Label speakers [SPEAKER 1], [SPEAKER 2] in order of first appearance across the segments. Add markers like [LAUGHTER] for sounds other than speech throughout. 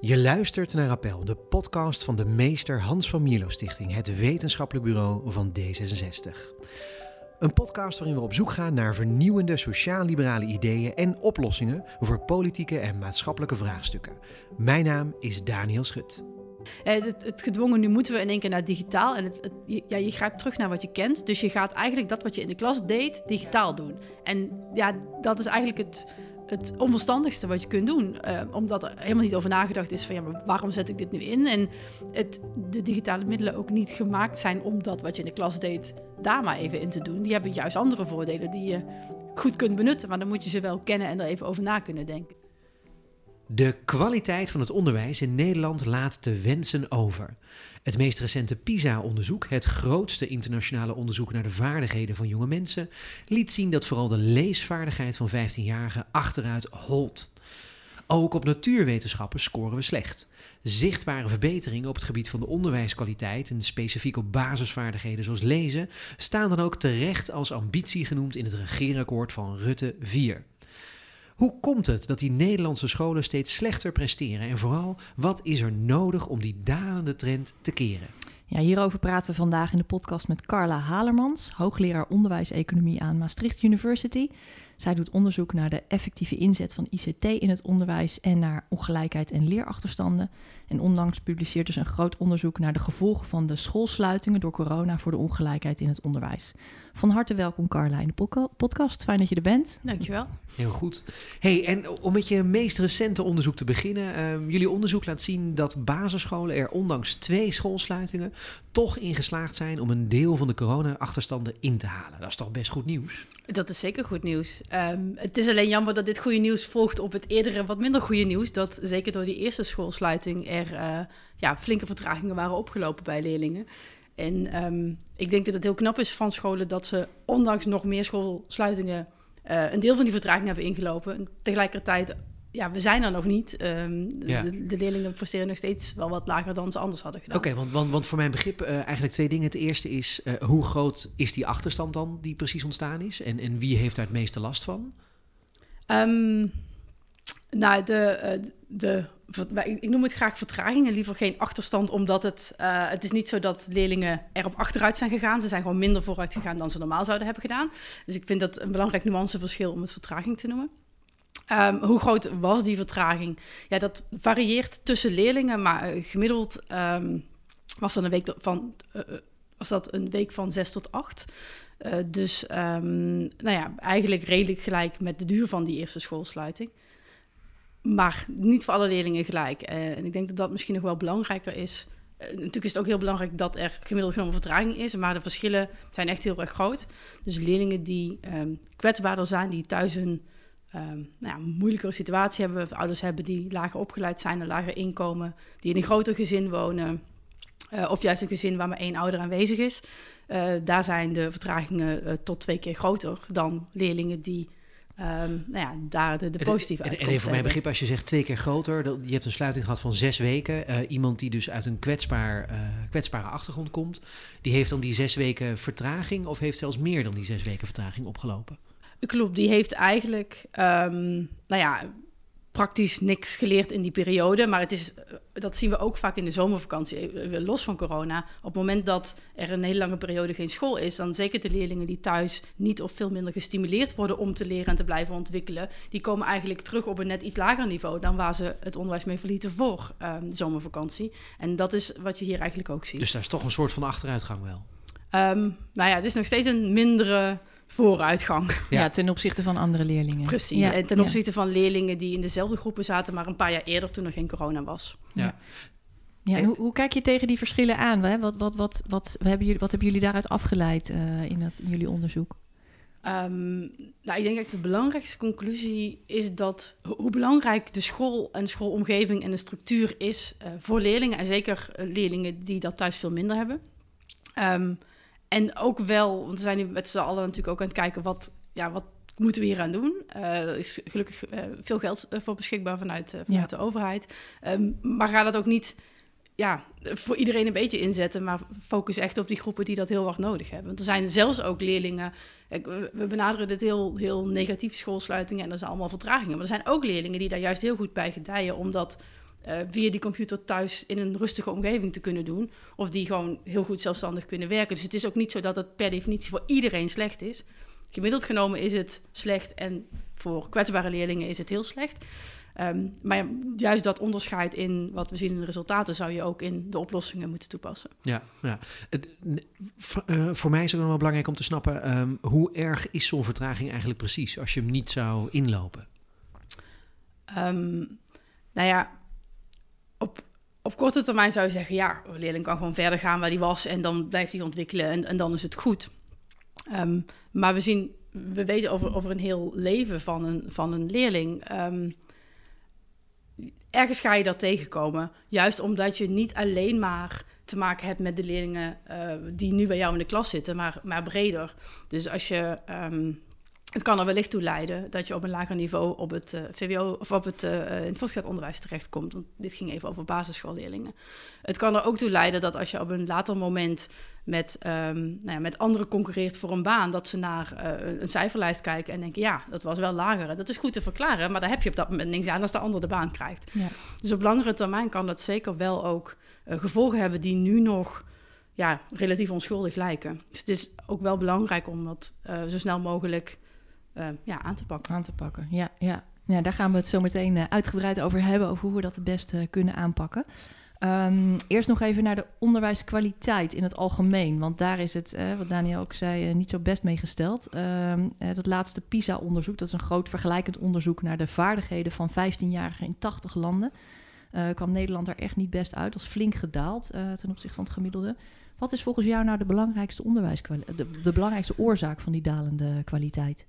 [SPEAKER 1] Je luistert naar Appel, de podcast van de meester Hans van Mierlo Stichting, het wetenschappelijk bureau van D66. Een podcast waarin we op zoek gaan naar vernieuwende sociaal-liberale ideeën en oplossingen voor politieke en maatschappelijke vraagstukken. Mijn naam is Daniel Schut.
[SPEAKER 2] Eh, het, het, gedwongen, nu moeten we in één keer naar digitaal. En het, ja, je grijpt terug naar wat je kent. Dus je gaat eigenlijk dat wat je in de klas deed, digitaal doen. En ja, dat is eigenlijk het, het onverstandigste wat je kunt doen. Uh, omdat er helemaal niet over nagedacht is van ja, maar waarom zet ik dit nu in? En het, de digitale middelen ook niet gemaakt zijn om dat wat je in de klas deed, daar maar even in te doen. Die hebben juist andere voordelen die je goed kunt benutten. Maar dan moet je ze wel kennen en er even over na kunnen denken.
[SPEAKER 1] De kwaliteit van het onderwijs in Nederland laat te wensen over. Het meest recente PISA-onderzoek, het grootste internationale onderzoek naar de vaardigheden van jonge mensen, liet zien dat vooral de leesvaardigheid van 15-jarigen achteruit holt. Ook op natuurwetenschappen scoren we slecht. Zichtbare verbeteringen op het gebied van de onderwijskwaliteit en specifiek op basisvaardigheden zoals lezen staan dan ook terecht als ambitie genoemd in het regeerakkoord van Rutte 4. Hoe komt het dat die Nederlandse scholen steeds slechter presteren? En vooral, wat is er nodig om die dalende trend te keren?
[SPEAKER 3] Ja, hierover praten we vandaag in de podcast met Carla Halermans, hoogleraar onderwijseconomie aan Maastricht University. Zij doet onderzoek naar de effectieve inzet van ICT in het onderwijs en naar ongelijkheid en leerachterstanden. En onlangs publiceert dus een groot onderzoek naar de gevolgen van de schoolsluitingen door corona voor de ongelijkheid in het onderwijs. Van harte welkom Carla in de podcast. Fijn dat je er bent.
[SPEAKER 2] Dankjewel.
[SPEAKER 1] Heel goed. Hey, en om met je meest recente onderzoek te beginnen. Uh, jullie onderzoek laat zien dat basisscholen er ondanks twee schoolsluitingen toch in geslaagd zijn om een deel van de corona-achterstanden in te halen. Dat is toch best goed nieuws?
[SPEAKER 2] Dat is zeker goed nieuws. Um, het is alleen jammer dat dit goede nieuws volgt op het eerdere wat minder goede nieuws. Dat zeker door die eerste schoolsluiting er uh, ja, flinke vertragingen waren opgelopen bij leerlingen. En um, ik denk dat het heel knap is van scholen dat ze ondanks nog meer schoolsluitingen uh, een deel van die vertraging hebben ingelopen. En tegelijkertijd ja, we zijn er nog niet. Um, ja. de, de, leerlingen presteren nog steeds wel wat lager dan ze anders hadden gedaan.
[SPEAKER 1] Oké, okay, want, want, want voor mijn begrip uh, eigenlijk twee dingen. Het eerste is, uh, hoe groot is die achterstand dan die precies ontstaan is? En, en wie heeft daar het meeste last van?
[SPEAKER 2] Um, nou, de, uh, de, ik noem het graag vertraging en liever geen achterstand, omdat het, het is niet zo dat leerlingen erop achteruit zijn gegaan. Ze zijn gewoon minder vooruit gegaan dan ze normaal zouden hebben gedaan. Dus ik vind dat een belangrijk nuanceverschil om het vertraging te noemen. Um, hoe groot was die vertraging? Ja, dat varieert tussen leerlingen, maar uh, gemiddeld um, was, dat een week van, uh, was dat een week van 6 tot 8. Uh, dus um, nou ja, eigenlijk redelijk gelijk met de duur van die eerste schoolsluiting. Maar niet voor alle leerlingen gelijk. en ik denk dat dat misschien nog wel belangrijker is. natuurlijk is het ook heel belangrijk dat er gemiddeld genomen vertraging is, maar de verschillen zijn echt heel erg groot. Dus leerlingen die kwetsbaarder zijn, die thuis hun um, nou ja, moeilijkere situatie hebben, of ouders hebben die lager opgeleid zijn, een lager inkomen, die in een groter gezin wonen, uh, of juist een gezin waar maar één ouder aanwezig is. Uh, daar zijn de vertragingen uh, tot twee keer groter dan leerlingen die um, nou ja, daar de, de positieve
[SPEAKER 1] en, en even voor mijn begrip, als je zegt twee keer groter, dat, je hebt een sluiting gehad van zes weken. iemand die dus uit een kwetsbaar, kwetsbare achtergrond komt, die heeft dan die zes weken vertraging of heeft zelfs meer dan die zes weken vertraging opgelopen?
[SPEAKER 2] Klopt, die heeft eigenlijk, um, nou ja, praktisch niks geleerd in die periode. Maar het is, eh, dat zien we ook vaak in de zomervakantie, eh, los van corona. Op het moment dat er een hele lange periode geen school is, dan zeker de leerlingen die thuis niet of veel minder gestimuleerd worden om te leren en te blijven ontwikkelen, die komen eigenlijk terug op een net iets lager niveau dan waar ze het onderwijs mee verlieten voor um, de zomervakantie. En dat is wat je hier eigenlijk ook ziet.
[SPEAKER 1] Dus daar is toch een soort van achteruitgang wel?
[SPEAKER 2] Um, nou ja, het is nog steeds een mindere vooruitgang.
[SPEAKER 3] Ja. ja, ten opzichte van andere leerlingen.
[SPEAKER 2] Precies, ja, en ten opzichte ja. van leerlingen die in dezelfde groepen zaten, maar een paar jaar eerder toen er geen corona was.
[SPEAKER 3] Ja. Ja, en hoe, hoe, kijk je tegen die verschillen aan? Wat, wat, wat, wat, wat, hebben, jullie, wat hebben jullie daaruit afgeleid uh, in, dat, in jullie onderzoek?
[SPEAKER 2] Um, nou, ik denk dat de belangrijkste conclusie is dat hoe belangrijk de school en de schoolomgeving en de structuur is uh, voor leerlingen. En zeker uh, leerlingen die dat thuis veel minder hebben. Um, en ook wel, want we zijn nu met z'n allen natuurlijk ook aan het kijken wat, ja, wat moeten we hier aan doen. Uh, er is gelukkig uh, veel geld uh, voor beschikbaar vanuit, vanuit ja. de overheid. Um, maar ga dat ook niet ja, voor iedereen een beetje inzetten, maar focus echt op die groepen die dat heel erg nodig hebben. Want er zijn zelfs ook leerlingen, we benaderen dit heel, heel negatief, schoolsluitingen en er zijn allemaal vertragingen. Maar er zijn ook leerlingen die daar juist heel goed bij gedijen, omdat eh, via die computer thuis in een rustige omgeving te kunnen doen. Of die gewoon heel goed zelfstandig kunnen werken. Dus het is ook niet zo dat het per definitie voor iedereen slecht is. Gemiddeld genomen is het slecht en voor kwetsbare leerlingen is het heel slecht. Um, maar juist dat onderscheid in wat we zien in de resultaten zou je ook in de oplossingen moeten toepassen.
[SPEAKER 1] Ja, ja. Uh, voor mij is het nog wel belangrijk om te snappen um, hoe erg is zo'n vertraging eigenlijk precies als je hem niet zou inlopen?
[SPEAKER 2] Um, nou ja, op, korte termijn zou je zeggen, ja, een leerling kan gewoon verder gaan waar hij was en dan blijft hij ontwikkelen en, en dan is het goed. Um, maar we zien, we weten over, over een heel leven van een, van een leerling. Um, ergens ga je dat tegenkomen. Juist omdat je niet alleen maar te maken hebt met de leerlingen uh, die nu bij jou in de klas zitten, maar, maar breder. Dus als je um, het kan er wellicht toe leiden dat je op een lager niveau op het uh, VWO of op het uh, in het onderwijs terechtkomt. Want dit ging even over basisschoolleerlingen. Het kan er ook toe leiden dat als je op een later moment met, um, nou ja, met anderen concurreert voor een baan, dat ze naar uh, een cijferlijst kijken en denken: ja, dat was wel lager. Dat is goed te verklaren, maar daar heb je op dat moment niks aan als de ander de baan krijgt. Ja. Dus op langere termijn kan dat zeker wel ook gevolgen hebben die nu nog ja, relatief onschuldig lijken. Dus het is ook wel belangrijk om dat zo snel mogelijk uh, ja, aan te pakken.
[SPEAKER 3] Aan te pakken, ja. ja. ja daar gaan we het zo meteen uh, uitgebreid over hebben, over hoe we dat het beste kunnen aanpakken. Um, eerst nog even naar de onderwijskwaliteit in het algemeen. Want daar is het, uh, wat Daniel ook zei, niet zo best mee gesteld. Um, dat laatste PISA-onderzoek, dat is een groot vergelijkend onderzoek naar de vaardigheden van 15-jarigen in 80 landen. kwam Nederland er echt niet best uit, was flink gedaald ten opzichte van het gemiddelde. Wat is volgens jou nou de belangrijkste de, de belangrijkste oorzaak van die dalende kwaliteit?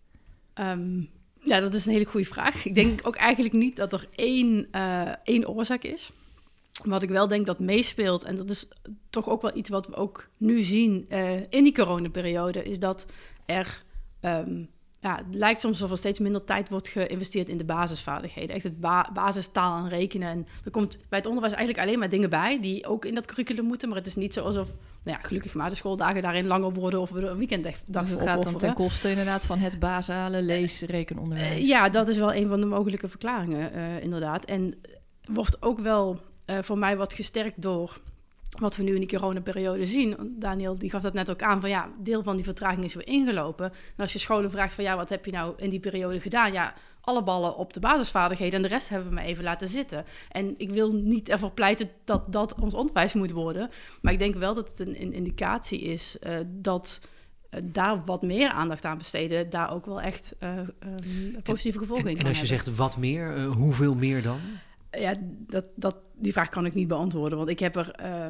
[SPEAKER 2] Um, ja, dat is een hele goede vraag. Ik denk ook eigenlijk niet dat er één, uh, één oorzaak is. Wat ik wel denk dat meespeelt, en dat is toch ook wel iets wat we ook nu zien uh, in die coronaperiode, is dat er um, ja, het lijkt soms alsof er steeds minder tijd wordt geïnvesteerd in de basisvaardigheden. Echt het ba basistaal en rekenen. En er komt bij het onderwijs eigenlijk alleen maar dingen bij die ook in dat curriculum moeten. Maar het is niet zo alsof, nou ja, gelukkig maar de schooldagen daarin langer worden of we er een weekenddag dus
[SPEAKER 3] het gaat dan ten koste inderdaad van het basale lees rekenonderwijs.
[SPEAKER 2] Uh, ja, dat is wel een van de mogelijke verklaringen, uh, inderdaad. En wordt ook wel uh, voor mij wat gesterkt door wat we nu in die coronaperiode zien. Daniel die gaf dat net ook aan van ja, deel van die vertraging is weer ingelopen. En als je scholen vraagt van ja, wat heb je nou in die periode gedaan? Ja, alle ballen op de basisvaardigheden en de rest hebben we maar even laten zitten. En ik wil niet ervoor pleiten dat dat ons onderwijs moet worden. Maar ik denk wel dat het een, een indicatie is uh, dat uh, daar wat meer aandacht aan besteden, daar ook wel echt uh, um, positieve gevolgen in
[SPEAKER 1] En, en als je
[SPEAKER 2] hebben.
[SPEAKER 1] zegt wat meer, hoeveel meer dan?
[SPEAKER 2] Ja, dat, dat, die vraag kan ik niet beantwoorden. Want ik heb er uh,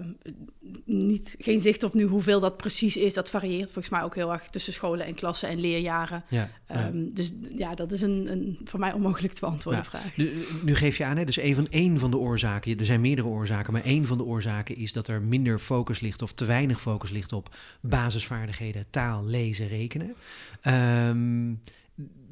[SPEAKER 2] niet, geen zicht op nu hoeveel dat precies is. Dat varieert volgens mij ook heel erg tussen scholen en klassen en leerjaren. Ja, um, ja. Dus ja, dat is een, een voor mij onmogelijk te beantwoorden vraag.
[SPEAKER 1] Nu, nu, geef je aan, hè, dus een van, één van de oorzaken, er zijn meerdere oorzaken, maar één van de oorzaken is dat er minder focus ligt of te weinig focus ligt op basisvaardigheden, taal, lezen, rekenen. Um,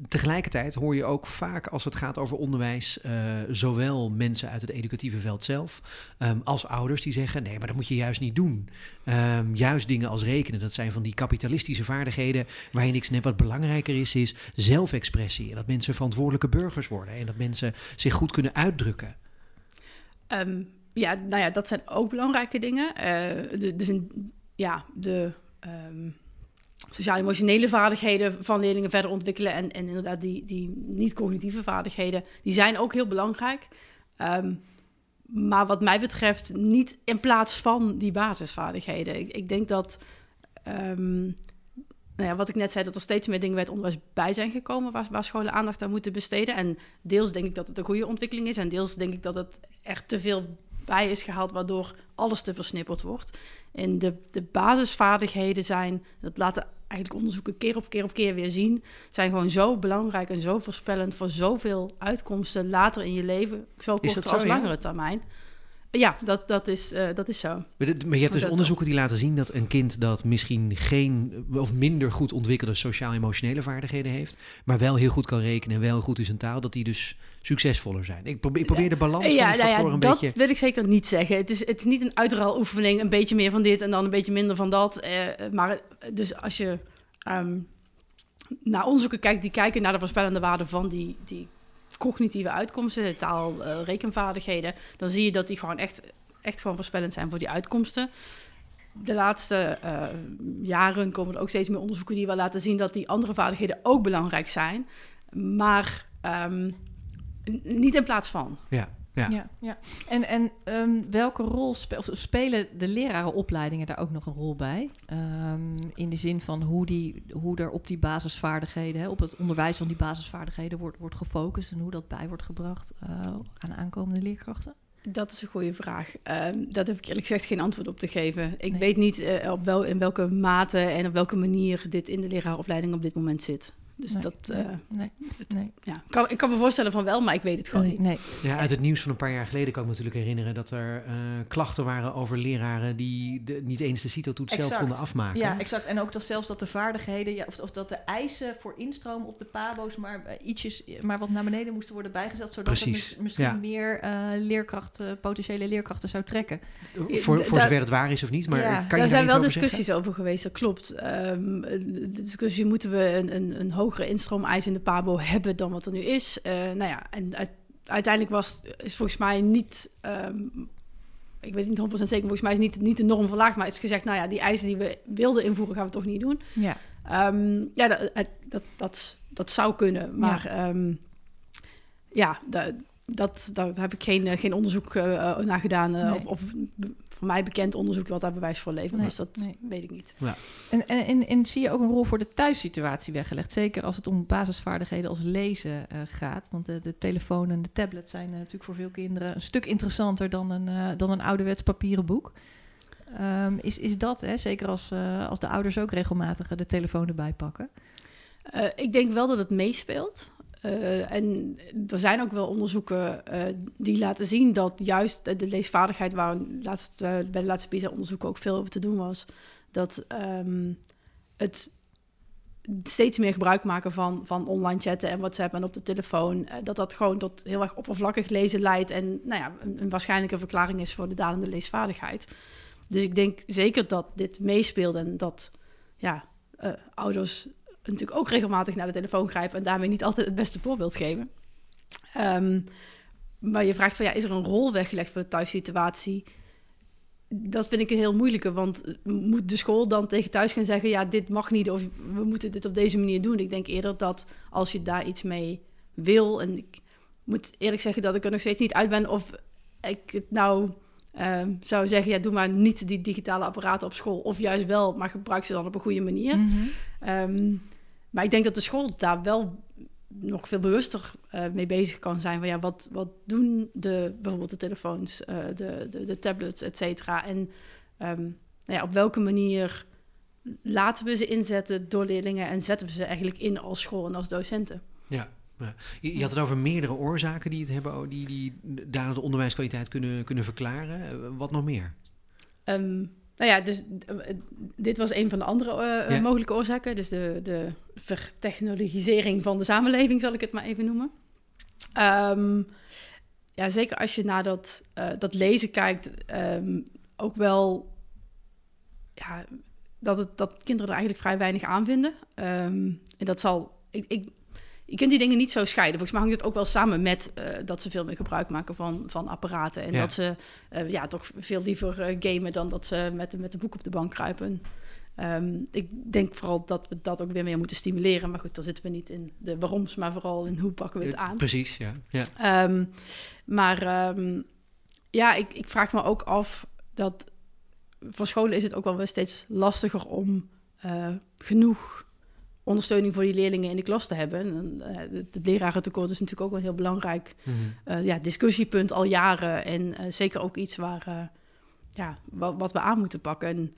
[SPEAKER 1] tegelijkertijd hoor je ook vaak als het gaat over onderwijs, uh, zowel mensen uit het educatieve veld zelf um, als ouders die zeggen: nee, maar dat moet je juist niet doen. Um, juist dingen als rekenen, dat zijn van die kapitalistische vaardigheden waar je niks net wat belangrijker is, is zelfexpressie. En dat mensen verantwoordelijke burgers worden en dat mensen zich goed kunnen uitdrukken.
[SPEAKER 2] Um, ja, nou ja, dat zijn ook belangrijke dingen. Uh, de, dus ja, de sociaal-emotionele vaardigheden van leerlingen verder ontwikkelen. En, en inderdaad, die, die niet-cognitieve vaardigheden, die zijn ook heel belangrijk. Um, maar wat mij betreft niet in plaats van die basisvaardigheden. Ik, ik denk dat, um, nou ja, wat ik net zei, dat er steeds meer dingen bij het onderwijs bij zijn gekomen waar, waar scholen aandacht aan moeten besteden. En deels denk ik dat het een goede ontwikkeling is en deels denk ik dat het echt te veel bij is gehaald, waardoor alles te versnipperd wordt. En de, de basisvaardigheden zijn, dat laten eigenlijk onderzoeken keer op keer op keer weer zien, zijn gewoon zo belangrijk en zo voorspellend voor zoveel uitkomsten later in je leven, zowel korte als langere ja? termijn. Ja, dat, dat, is, uh, dat is zo.
[SPEAKER 1] Maar, je hebt dus onderzoeken die laten zien dat een kind dat misschien geen of minder goed ontwikkelde sociaal-emotionele vaardigheden heeft, maar wel heel goed kan rekenen en wel goed is in taal, dat die dus succesvoller zijn. Ik probeer, ik probeer de balans ja, van die factoren
[SPEAKER 2] nou ja,
[SPEAKER 1] een
[SPEAKER 2] dat
[SPEAKER 1] beetje...
[SPEAKER 2] Dat wil ik zeker niet zeggen. Het is, het is niet een uitruiloefening, een beetje meer van dit en dan een beetje minder van dat. Uh, maar dus als je um, naar onderzoeken kijkt die kijken naar de voorspellende waarde van die, die cognitieve uitkomsten, taal, uh, rekenvaardigheden, dan zie je dat die gewoon echt, echt gewoon voorspellend zijn voor die uitkomsten. De laatste uh, jaren komen er ook steeds meer onderzoeken die wel laten zien dat die andere vaardigheden ook belangrijk zijn, maar um, niet in plaats van.
[SPEAKER 1] Ja. Ja.
[SPEAKER 3] ja, ja. En, en um, welke rol spe of spelen de lerarenopleidingen daar ook nog een rol bij? Um, in de zin van hoe, die, hoe er op die basisvaardigheden, hè, op het onderwijs van die basisvaardigheden wordt, wordt gefocust en hoe dat bij wordt gebracht uh, aan aankomende leerkrachten?
[SPEAKER 2] Dat is een goede vraag. Um, dat heb ik eerlijk gezegd geen antwoord op te geven. Ik nee. weet niet uh, op wel, in welke mate en op welke manier dit in de leraaropleiding op dit moment zit. Dus
[SPEAKER 3] nee,
[SPEAKER 2] dat.
[SPEAKER 3] Nee,
[SPEAKER 2] uh,
[SPEAKER 3] nee,
[SPEAKER 2] het,
[SPEAKER 3] nee.
[SPEAKER 2] Ja, kan, ik kan me voorstellen van wel, maar ik weet het gewoon niet.
[SPEAKER 3] Nee.
[SPEAKER 1] Ja, uit het nieuws van een paar jaar geleden kan ik me natuurlijk herinneren dat er uh, klachten waren over leraren die de, niet eens de CITO-toets zelf konden afmaken.
[SPEAKER 3] Ja, exact. En ook dat zelfs dat de vaardigheden, ja, of, of dat de eisen voor instroom op de PABO's maar uh, ietsjes, maar wat naar beneden moesten worden bijgezet, zodat
[SPEAKER 1] Precies.
[SPEAKER 3] het misschien
[SPEAKER 1] ja.
[SPEAKER 3] meer leerkrachten, potentiële leerkrachten zou trekken.
[SPEAKER 1] Voor, voor zover het waar is of niet, maar
[SPEAKER 2] ja,
[SPEAKER 1] kan je
[SPEAKER 2] daar zijn wel discussies
[SPEAKER 1] zeggen?
[SPEAKER 2] over geweest, dat klopt. Um, de discussie moeten we een, een, een hogere instroom eisen in de Pabo hebben dan wat er nu is. Uh, nou ja, en uit, uiteindelijk was is volgens mij niet, um, ik weet niet 100% zeker, volgens mij is niet, niet de norm verlaagd, maar is gezegd, nou ja, die eisen die we wilden invoeren gaan we toch niet doen.
[SPEAKER 3] Ja,
[SPEAKER 2] um, ja dat, dat, dat, dat zou kunnen, maar ja, um, ja dat, dat, daar heb ik geen, geen onderzoek uh, naar gedaan uh, nee. of, of voor mij bekend onderzoek wat daar bewijs voor levert.
[SPEAKER 3] Nee,
[SPEAKER 2] dus dat
[SPEAKER 3] nee.
[SPEAKER 2] weet ik niet.
[SPEAKER 1] Ja.
[SPEAKER 3] En, en, en, en, zie je ook een rol voor de thuissituatie weggelegd? Zeker als het om basisvaardigheden als lezen uh, gaat. Want de, de, telefoon en de tablet zijn uh, natuurlijk voor veel kinderen een stuk interessanter dan een, uh, dan een ouderwets papieren boek. Um, is, is dat, hè, zeker als, als de ouders ook regelmatig de telefoon erbij pakken?
[SPEAKER 2] ik denk wel dat het meespeelt. Uh, en er zijn ook wel onderzoeken uh, die laten zien dat juist de, leesvaardigheid, waar uh, bij de laatste PISA-onderzoek ook veel over te doen was, dat um, het steeds meer gebruik maken van, van online chatten en WhatsApp en op de telefoon, dat dat gewoon tot heel erg oppervlakkig lezen leidt en nou ja, een, een waarschijnlijke verklaring is voor de dalende leesvaardigheid. Dus ik denk zeker dat dit meespeelt en dat ja, ouders natuurlijk ook regelmatig naar de telefoon grijpen en daarmee niet altijd het beste voorbeeld geven. Um, maar je vraagt van ja, is er een rol weggelegd voor de thuissituatie? Dat vind ik een heel moeilijke, want moet de school dan tegen thuis gaan zeggen: ja, dit mag niet of we moeten dit op deze manier doen? Ik denk eerder dat als je daar iets mee wil, en ik moet eerlijk zeggen dat ik er nog steeds niet uit ben of ik het nou um, zou zeggen: ja, doe maar niet die digitale apparaten op school, of juist wel, maar gebruik ze dan op een goede manier.
[SPEAKER 3] Mm -hmm.
[SPEAKER 2] um, maar ik denk dat de school daar wel nog veel bewuster uh, mee bezig kan zijn. Van ja, wat, wat doen de, bijvoorbeeld de telefoons, uh, de, de, de, tablets, et cetera. En um, nou ja, op welke manier laten we ze inzetten door leerlingen en zetten we ze eigenlijk in als school en als docenten?
[SPEAKER 1] Ja. Ja. Je, je had het over meerdere oorzaken die het hebben, die, die daar de onderwijskwaliteit kunnen, kunnen verklaren. Wat nog meer?
[SPEAKER 2] Um, nou ja, dus uh, dit was een van de andere uh, ja. mogelijke oorzaken. Dus de, de vertechnologisering van de samenleving, zal ik het maar even noemen. Um, ja, zeker als je naar dat, uh, dat lezen kijkt, um, ook wel ja, dat, het, dat kinderen er eigenlijk vrij weinig aan vinden. Um, en dat zal. Ik, ik, je kunt die dingen niet zo scheiden. Volgens mij hangt het ook wel samen met uh, dat ze veel meer gebruik maken van, van apparaten. En
[SPEAKER 1] Ja.
[SPEAKER 2] dat ze uh, ja, toch veel liever uh, gamen dan dat ze met, met een boek op de bank kruipen. Um, ik denk vooral dat we dat ook weer meer moeten stimuleren. Maar goed, daar zitten we niet in de waaroms, maar vooral in hoe pakken we het aan.
[SPEAKER 1] Precies, ja. ja.
[SPEAKER 2] Um, maar um, ja, ik, ik vraag me ook af dat voor scholen is het ook wel weer steeds lastiger om genoeg ondersteuning voor die leerlingen in de klas te hebben. En, uh, het, lerarentekort is natuurlijk ook een heel belangrijk
[SPEAKER 1] Mm-hmm.
[SPEAKER 2] uh, ja, discussiepunt al jaren. En uh, zeker ook iets waar, ja, wat, wat, we aan moeten pakken. En,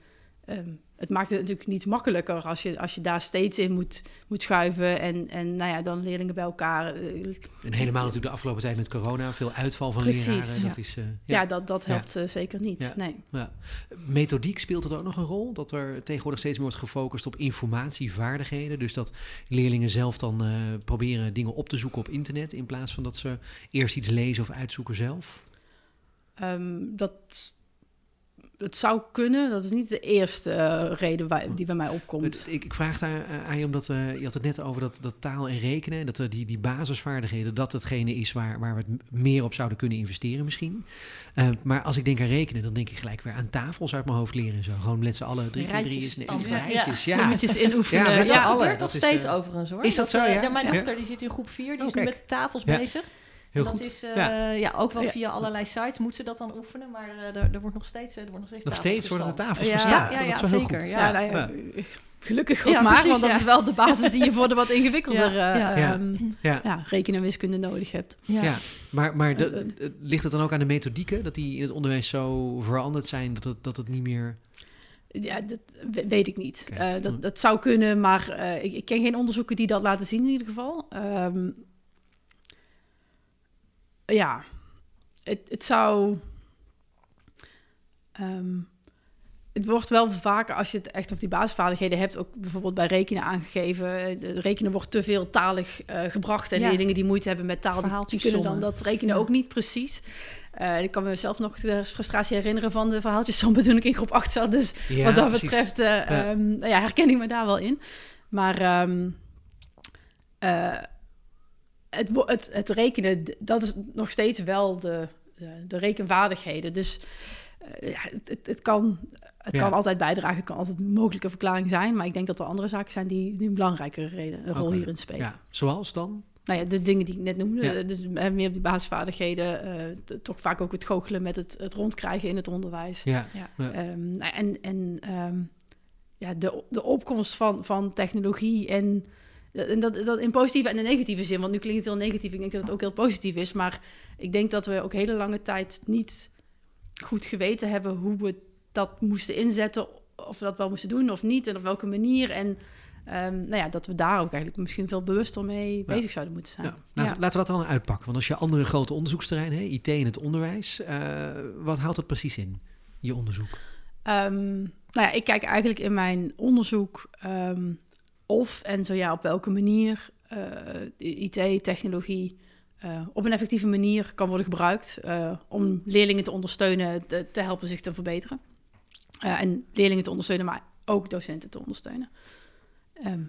[SPEAKER 2] um, het maakt het natuurlijk niet makkelijker als je, als je daar steeds in moet, moet schuiven. En, en nou ja, dan leerlingen bij elkaar. Uh,
[SPEAKER 1] En helemaal natuurlijk de afgelopen tijd met corona. Veel uitval van
[SPEAKER 2] Precies,
[SPEAKER 1] leraren.
[SPEAKER 2] ja.
[SPEAKER 1] Dat is, uh,
[SPEAKER 2] ja. ja, dat, dat helpt ja. zeker niet. Nee.
[SPEAKER 1] Ja. Methodiek speelt het ook nog een rol? Dat er tegenwoordig steeds meer wordt gefocust op informatievaardigheden. Dus dat leerlingen zelf dan uh, proberen dingen op te zoeken op internet. In plaats van dat ze eerst iets lezen of uitzoeken zelf?
[SPEAKER 2] Um, dat het zou kunnen. Dat is niet de eerste eh, reden waar, die bij mij opkomt.
[SPEAKER 1] Ik, ik vraag daar eh, aan je omdat eh, je had het net over dat, dat taal en rekenen, dat die, die basisvaardigheden, dat hetgene is waar, waar we het meer op zouden kunnen investeren misschien. Eh, maar als ik denk aan rekenen, dan denk ik gelijk weer aan tafels uit mijn hoofd leren en zo. Gewoon met z'n allen drie keer drie
[SPEAKER 3] Rijtjes
[SPEAKER 1] is nee,
[SPEAKER 3] stammen.
[SPEAKER 1] rijtjes.
[SPEAKER 3] Ja.
[SPEAKER 1] Ja,
[SPEAKER 2] Sommetjes inoefenen.
[SPEAKER 1] Ja, met z'n
[SPEAKER 2] ja.
[SPEAKER 1] allen. dat
[SPEAKER 3] nog steeds overigens hoor.
[SPEAKER 1] is dat zo, ja?
[SPEAKER 3] mijn
[SPEAKER 1] Ja.
[SPEAKER 3] dochter die zit in groep 4, die
[SPEAKER 1] Oh,
[SPEAKER 3] is nu met tafels
[SPEAKER 1] Ja.
[SPEAKER 3] bezig.
[SPEAKER 1] Heel
[SPEAKER 3] dat
[SPEAKER 1] goed.
[SPEAKER 3] is eh,
[SPEAKER 1] Ja.
[SPEAKER 3] ja. ook wel
[SPEAKER 2] Ja.
[SPEAKER 3] via allerlei sites moet ze dat dan oefenen, maar eh, er, er wordt nog steeds, er wordt nog steeds
[SPEAKER 1] Nog steeds worden de tafels
[SPEAKER 2] Ja,
[SPEAKER 1] verstaan.
[SPEAKER 3] ja, ja,
[SPEAKER 1] dat is wel heel
[SPEAKER 3] zeker,
[SPEAKER 1] goed.
[SPEAKER 3] ja.
[SPEAKER 2] Ja, nou ja, gelukkig ook
[SPEAKER 3] Ja,
[SPEAKER 2] maar,
[SPEAKER 3] precies,
[SPEAKER 2] want dat is wel de basis die je voor de wat [LAUGHS] ingewikkelder
[SPEAKER 3] Ja,
[SPEAKER 2] eh, ehm,
[SPEAKER 1] Ja.
[SPEAKER 2] ja, rekenen en wiskunde nodig hebt.
[SPEAKER 3] Ja.
[SPEAKER 1] Ja, maar, maar de-
[SPEAKER 2] Eh, eh.
[SPEAKER 1] eh, ligt het dan ook aan de methodieken? Dat die in het onderwijs zo veranderd zijn dat het, dat het niet meer...
[SPEAKER 2] Ja, dat we- weet ik niet. Eh,
[SPEAKER 1] Hm.
[SPEAKER 2] dat, dat zou kunnen, maar eh, ik, ik ken geen onderzoeken die dat laten zien in ieder geval. Ehm, ja, het, het zou... ehm, het wordt wel vaker, als je het echt op die basisvaardigheden hebt, ook bijvoorbeeld bij rekenen aangegeven. eh, Rekenen wordt te veel talig eh, gebracht. En
[SPEAKER 3] Ja.
[SPEAKER 2] leerlingen die moeite hebben met taal, die, die
[SPEAKER 3] Verhaaltjes
[SPEAKER 2] kunnen dan dat rekenen
[SPEAKER 3] Ja.
[SPEAKER 2] ook niet precies. Eh, ik kan me zelf nog de frustratie herinneren van de verhaaltjes sommen toen ik in groep 8 zat. Dus
[SPEAKER 1] Ja,
[SPEAKER 2] wat dat
[SPEAKER 1] precies.
[SPEAKER 2] betreft nou ja, herken ik me daar wel in. Maar ehm, eh, het, het, het rekenen, dat is nog steeds wel de, de. Dus eh, ja, het, het, het kan, het
[SPEAKER 1] Ja.
[SPEAKER 2] kan altijd bijdragen, het kan altijd een mogelijke verklaring zijn. Maar ik denk dat er andere zaken zijn die, die een belangrijkere reden, een rol hierin spelen.
[SPEAKER 1] Ja, zoals dan?
[SPEAKER 2] Nou ja, de dingen die ik net noemde,
[SPEAKER 1] Ja.
[SPEAKER 2] eh, dus eh, meer op die basisvaardigheden, toch vaak ook het goochelen met het, het rondkrijgen in het onderwijs.
[SPEAKER 1] Ja,
[SPEAKER 2] Ehm, nou, en en ehm, ja, de, de opkomst van, van technologie en, en dat, dat in positieve en in negatieve zin. Want nu klinkt het heel negatief. Ik denk dat het ook heel positief is. Maar ik denk dat we ook hele lange tijd niet goed geweten hebben hoe we dat moesten inzetten. Of we dat wel moesten doen of niet. En op welke manier. En ehm, nou ja, dat we daar ook eigenlijk misschien veel bewuster mee bezig zouden moeten zijn.
[SPEAKER 1] Ja, laten,
[SPEAKER 2] Ja.
[SPEAKER 1] laten we dat dan uitpakken. Want als je andere grote onderzoeksterreinen, hè, IT in het onderwijs, eh, wat houdt dat precies in, je onderzoek?
[SPEAKER 2] Ehm, nou ja, ik kijk eigenlijk in mijn onderzoek ehm, of en zo ja, op welke manier eh, IT-technologie eh, op een effectieve manier kan worden gebruikt eh, om leerlingen te ondersteunen, te, helpen zich te verbeteren. En leerlingen te ondersteunen, maar ook docenten te ondersteunen. Ehm,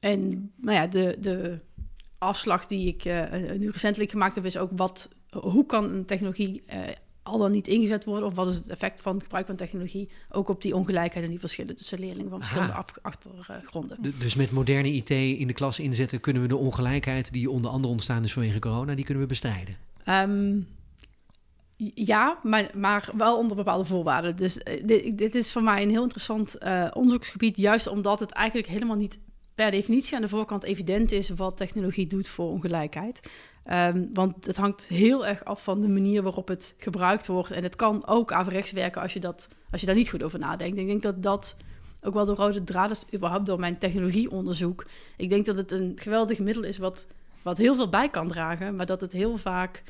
[SPEAKER 2] en nou ja, de, de afslag die ik nu recentelijk gemaakt heb, is ook wat, hoe kan een technologie al dan niet ingezet worden? Of wat is het effect van het gebruik van technologie ook op die ongelijkheid en die verschillen tussen leerlingen van verschillende
[SPEAKER 1] Aha.
[SPEAKER 2] achtergronden?
[SPEAKER 1] D- dus met moderne IT in de klas inzetten, kunnen we de ongelijkheid die onder andere ontstaan is vanwege corona, die kunnen we bestrijden.
[SPEAKER 2] Ehm, ja, maar, maar wel onder bepaalde voorwaarden. Dus eh, dit, dit is voor mij een heel interessant eh, onderzoeksgebied, juist omdat het eigenlijk helemaal niet per definitie aan de voorkant evident is wat technologie doet voor ongelijkheid. Ehm, want het hangt heel erg af van de manier waarop het gebruikt wordt. En het kan ook averechts werken als je, dat, als je daar niet goed over nadenkt. Ik denk dat dat ook wel de rode draad is, überhaupt door mijn technologieonderzoek. Ik denk dat het een geweldig middel is wat, wat heel veel bij kan dragen, maar dat het heel vaak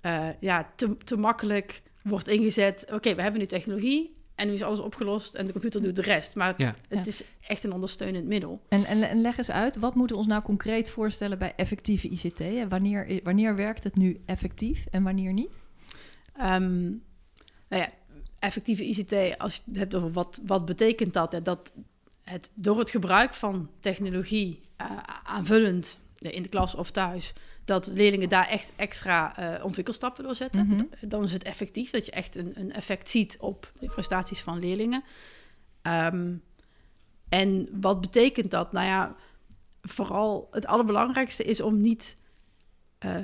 [SPEAKER 2] eh, ja, te, te makkelijk wordt ingezet. Oké, we hebben nu technologie en nu is alles opgelost en de computer doet de rest. Maar
[SPEAKER 1] Ja.
[SPEAKER 2] het
[SPEAKER 3] Ja.
[SPEAKER 2] is echt een ondersteunend middel.
[SPEAKER 3] En, en, en leg eens uit, wat moeten we ons nou concreet voorstellen bij effectieve ICT? En wanneer, wanneer werkt het nu effectief en wanneer niet?
[SPEAKER 2] Ehm, nou ja, effectieve ICT, als je het hebt over wat, wat betekent dat? Hè? Dat het door het gebruik van technologie eh, aanvullend in de klas of thuis, dat leerlingen daar echt extra eh, ontwikkelstappen door zetten.
[SPEAKER 3] Mhm.
[SPEAKER 2] Dan is het effectief, dat je echt een, een effect ziet op de prestaties van leerlingen. Ehm, en wat betekent dat? Nou ja, vooral het allerbelangrijkste is om niet eh,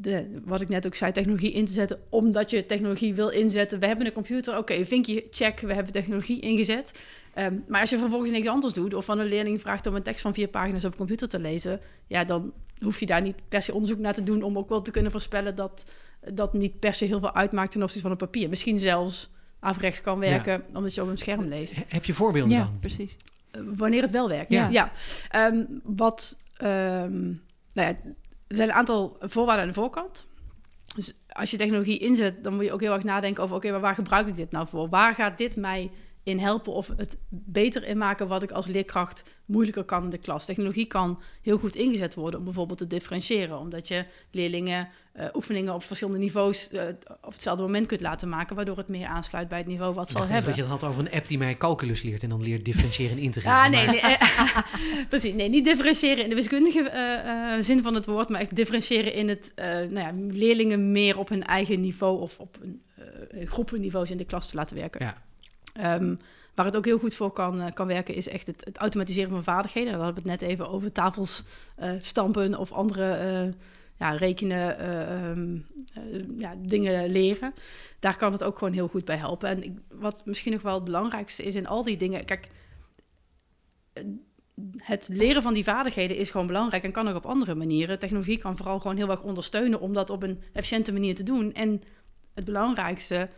[SPEAKER 2] de, wat ik net ook zei, technologie in te zetten, omdat je technologie wil inzetten. We hebben een computer, oké, vinkje, check, we hebben technologie ingezet. Ehm, maar als je vervolgens niks anders doet, of van een leerling vraagt om een tekst van vier pagina's op een computer te lezen, ja, dan hoef je daar niet per se onderzoek naar te doen om ook wel te kunnen voorspellen dat dat niet per se heel veel uitmaakt ten opzichte van een papier. Misschien zelfs averechts kan werken, omdat je op een scherm leest.
[SPEAKER 1] He- Heb je voorbeelden
[SPEAKER 3] Ja,
[SPEAKER 1] dan?
[SPEAKER 3] precies.
[SPEAKER 2] Uh, wanneer het wel werkt.
[SPEAKER 1] Ja.
[SPEAKER 2] Ja. Ehm, wat, ehm, nou ja, er zijn een aantal voorwaarden aan de voorkant. Dus als je technologie inzet, dan moet je ook heel erg nadenken over, oké, maar waar gebruik ik dit nou voor? Waar gaat dit mij in helpen of het beter in maken wat ik als leerkracht moeilijker kan in de klas. Technologie kan heel goed ingezet worden om bijvoorbeeld te differentiëren, omdat je leerlingen uh, oefeningen op verschillende niveaus uh, op hetzelfde moment kunt laten maken, waardoor het meer aansluit bij het niveau wat ze al hebben.
[SPEAKER 1] dat je het had over een app die mij calculus leert en dan leert differentiëren [LAUGHS] en integreren.
[SPEAKER 2] Ah, nee, nee [LAUGHS] precies. Nee, niet differentiëren in de wiskundige uh, zin van het woord, maar echt differentiëren in het nou ja, leerlingen meer op hun eigen niveau of op een, groepenniveaus in de klas te laten werken. Ja. Um, waar het ook heel goed voor kan, uh, kan werken, is echt het, automatiseren van vaardigheden. Daar hadden we het net even over tafels uh, stampen of andere uh, ja, rekenen, ehm, ja, dingen leren. Daar kan het ook gewoon heel goed bij helpen. En wat misschien nog wel het belangrijkste is in al die dingen. Kijk, het leren van die vaardigheden is gewoon belangrijk en kan ook op andere manieren. Technologie kan vooral gewoon heel erg ondersteunen om dat op een efficiënte manier te doen. En het belangrijkste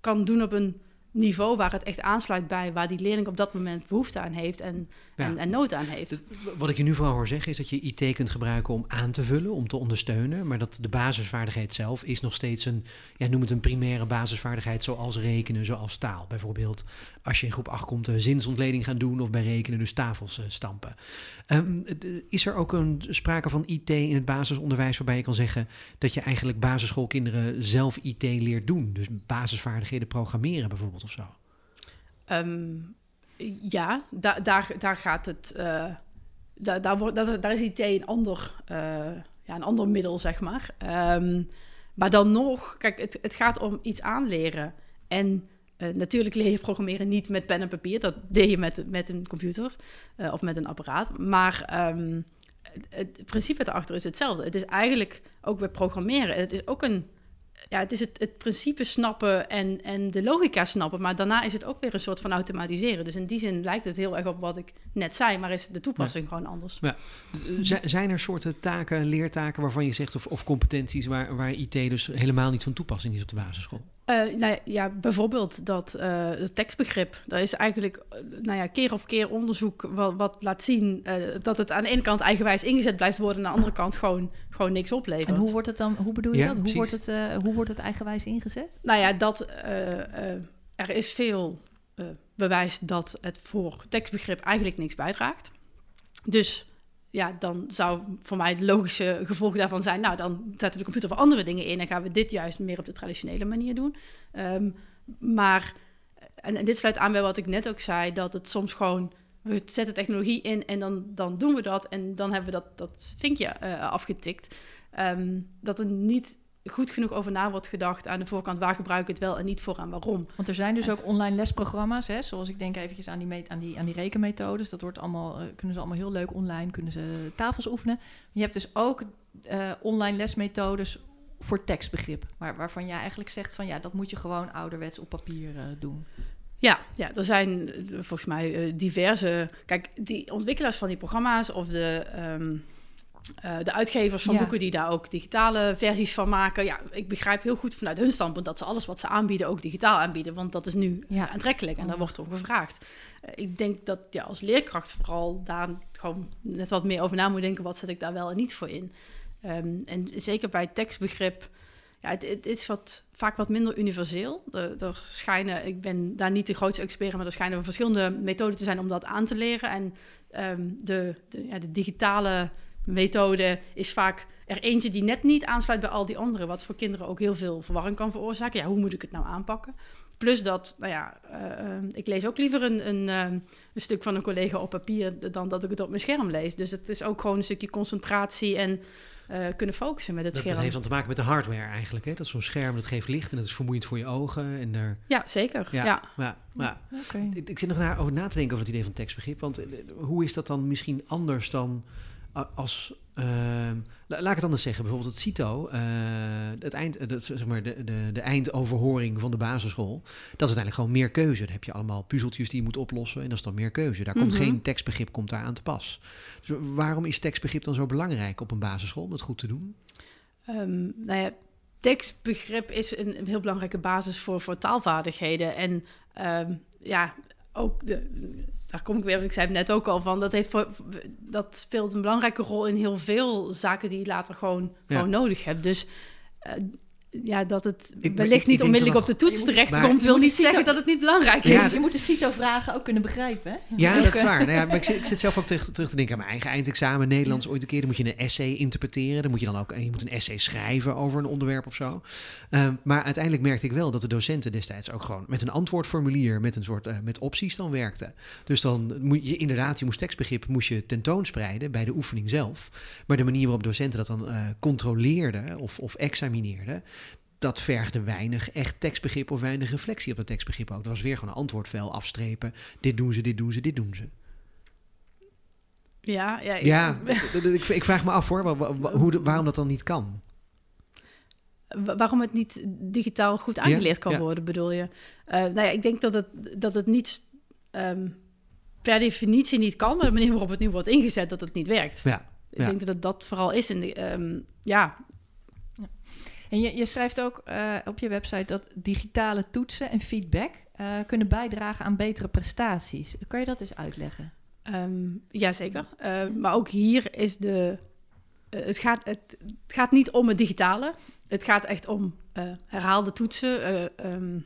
[SPEAKER 2] kan doen op een niveau waar het echt aansluit bij waar die leerling op dat moment behoefte aan heeft. En, en, en, nood aan heeft. Dus
[SPEAKER 1] wat ik je nu vooral hoor zeggen is dat je IT kunt gebruiken om aan te vullen, om te ondersteunen, maar dat de basisvaardigheid zelf is nog steeds een, ja, noem het een primaire basisvaardigheid zoals rekenen, zoals taal. Bijvoorbeeld als je in groep 8 komt een zinsontleding gaan doen of bij rekenen dus tafels uh, stampen. Um, is er ook een sprake van IT in het basisonderwijs waarbij je kan zeggen dat je eigenlijk basisschoolkinderen zelf IT leert doen? Dus basisvaardigheden programmeren bijvoorbeeld of zo?
[SPEAKER 2] Um, ja, da daar, daar gaat het. Uh, daar, daar, wordt, daar, daar is IT een ander, uh, ja, een ander middel, zeg maar. Um, maar dan nog, kijk, het, het gaat om iets aanleren. En uh, natuurlijk leer je programmeren niet met pen en papier. Dat deed je met, met een computer of met een apparaat. Maar um, het, principe daarachter is hetzelfde. Het is eigenlijk ook bij programmeren. Het is ook een ja, het is het, het principe snappen en, en de logica snappen, maar daarna is het ook weer een soort van automatiseren. Dus in die zin lijkt het heel erg op wat ik net zei, maar is de toepassing gewoon anders. Ja.
[SPEAKER 1] Zijn er soorten taken, leertaken waarvan je zegt, of, of competenties waar, waar IT dus helemaal niet van toepassing is op de basisschool?
[SPEAKER 2] Uh, nou ja, bijvoorbeeld dat uh, het tekstbegrip. Daar is eigenlijk uh, nou ja, keer op keer onderzoek wat, wat laat zien dat het aan de ene kant eigenwijs ingezet blijft worden, aan de andere kant gewoon, gewoon niks oplevert.
[SPEAKER 3] En hoe wordt het dan? Hoe bedoel je dat? Hoe wordt, het, hoe wordt het eigenwijs ingezet?
[SPEAKER 2] Nou ja, dat er is veel bewijs dat het voor tekstbegrip eigenlijk niks bijdraagt. Dus ja, dan zou voor mij het logische gevolg daarvan zijn... nou, dan zetten we de computer voor andere dingen in... en gaan we dit juist meer op de traditionele manier doen. Um, maar, en, en, dit sluit aan bij wat ik net ook zei... dat het soms gewoon, we zetten technologie in en dan, dan doen we dat... en dan hebben we dat, dat vinkje uh, afgetikt. Um, dat er niet goed genoeg over na wordt gedacht aan de voorkant. Waar gebruik ik het wel en niet voor en waarom.
[SPEAKER 3] Want er zijn dus ook online lesprogramma's, hè, zoals ik denk eventjes aan die, aan die, aan die rekenmethodes. Dat wordt allemaal, uh, kunnen ze allemaal heel leuk online, kunnen ze tafels oefenen. Je hebt dus ook uh, online lesmethodes voor tekstbegrip. Maar waarvan jij eigenlijk zegt van ja, dat moet je gewoon ouderwets op papier doen.
[SPEAKER 2] Ja, ja, er zijn volgens mij diverse. Kijk, die ontwikkelaars van die programma's of de. Um, uh, de uitgevers van boeken die daar ook digitale versies van maken. Ja, ik begrijp heel goed vanuit hun standpunt dat ze alles wat ze aanbieden ook digitaal aanbieden. Want dat is nu ja. aantrekkelijk en daar wordt om gevraagd. Uh, ik denk dat ja, als leerkracht vooral daar gewoon net wat meer over na moet denken. Wat zet ik daar wel en niet voor in? Um, en zeker bij tekstbegrip. Ja, het, is wat, vaak wat minder universeel. Er, schijnen, ik ben daar niet de grootste expert, maar er schijnen verschillende methoden te zijn om dat aan te leren. En um, de, de, ja, de digitale methode is vaak er eentje die net niet aansluit bij al die andere, wat voor kinderen ook heel veel verwarring kan veroorzaken. Ja, hoe moet ik het nou aanpakken? Plus dat, nou ja, uh, ik lees ook liever een, een, uh, een, stuk van een collega op papier dan dat ik het op mijn scherm lees. Dus het is ook gewoon een stukje concentratie en uh, kunnen focussen met het
[SPEAKER 1] dat,
[SPEAKER 2] scherm.
[SPEAKER 1] Dat heeft dan te maken met de hardware eigenlijk, hè? Dat zo'n scherm, dat geeft licht en dat is vermoeiend voor je ogen. En daar...
[SPEAKER 2] Ja, zeker.
[SPEAKER 1] Ja, ja. Okay. Ik, ik, zit nog naar, over na te denken over het idee van tekstbegrip. Want hoe is dat dan misschien anders dan als, uh, laat ik het anders zeggen, bijvoorbeeld het CITO, uh, het eind, dat, zeg maar de, de, de eindoverhoring van de basisschool, dat is uiteindelijk gewoon meer keuze. Dan heb je allemaal puzzeltjes die je moet oplossen en dat is dan meer keuze. Daar komt mm -hmm. geen tekstbegrip komt daar aan te pas. Dus waarom is tekstbegrip dan zo belangrijk op een basisschool om dat goed te doen?
[SPEAKER 2] Um, nou ja, tekstbegrip is een, een, heel belangrijke basis voor, voor taalvaardigheden. En um, ja, ook de, daar kom ik weer, ik zei het net ook al van, dat, heeft dat speelt een belangrijke rol in heel veel zaken die je later gewoon, ja. gewoon nodig hebt. Dus uh, ja, dat het
[SPEAKER 1] Ik-
[SPEAKER 2] wellicht
[SPEAKER 1] ik-
[SPEAKER 2] niet onmiddellijk op de toets terechtkomt, wil niet zeggen dat het niet belangrijk
[SPEAKER 1] Ja,
[SPEAKER 2] is.
[SPEAKER 3] Je moet de CITO-vragen ook kunnen begrijpen. Hè?
[SPEAKER 1] Ja, dat is
[SPEAKER 3] Oké.
[SPEAKER 1] waar. Nou ja, maar ik, [LAUGHS] zit, ik zit zelf ook terug, terug te denken aan mijn eigen eindexamen Nederlands ooit een keer. Dan moet je een essay interpreteren. Dan moet je dan ook je moet een essay schrijven over een onderwerp of zo. Ehm, maar uiteindelijk merkte ik wel dat de docenten destijds ook gewoon met een antwoordformulier, met een soort eh, met opties dan werkten. Dus dan moet je inderdaad, je moest tekstbegrip moest je tentoonspreiden bij de oefening zelf. Maar de manier waarop docenten dat dan eh, controleerden of, of examineerden, dat vergde weinig echt tekstbegrip of weinig reflectie op dat tekstbegrip ook. Dat was weer gewoon een antwoordvel afstrepen. Dit doen ze, dit doen ze, dit doen ze.
[SPEAKER 2] Ja, ja, ik-
[SPEAKER 1] Ja, [LAUGHS] ik, ik vraag me af hoor, hoe de- waarom dat dan niet kan.
[SPEAKER 2] Wa- waarom het niet digitaal goed aangeleerd kan
[SPEAKER 1] ja.
[SPEAKER 2] worden, bedoel je? Eh, nou ja, ik denk dat het, dat het niet ehm, per definitie niet kan, maar de manier waarop het nu wordt ingezet, dat het niet werkt.
[SPEAKER 1] Ja,
[SPEAKER 2] Ik denk dat het dat vooral is. En ehm, ja,
[SPEAKER 3] En je, je schrijft ook eh, op je website dat digitale toetsen en feedback eh, kunnen bijdragen aan betere prestaties. Kan je dat eens uitleggen?
[SPEAKER 2] Ehm jazeker. Eh, maar ook hier is de. het, gaat, het, het gaat niet om het digitale. Het gaat echt om herhaalde toetsen, eh, ehm,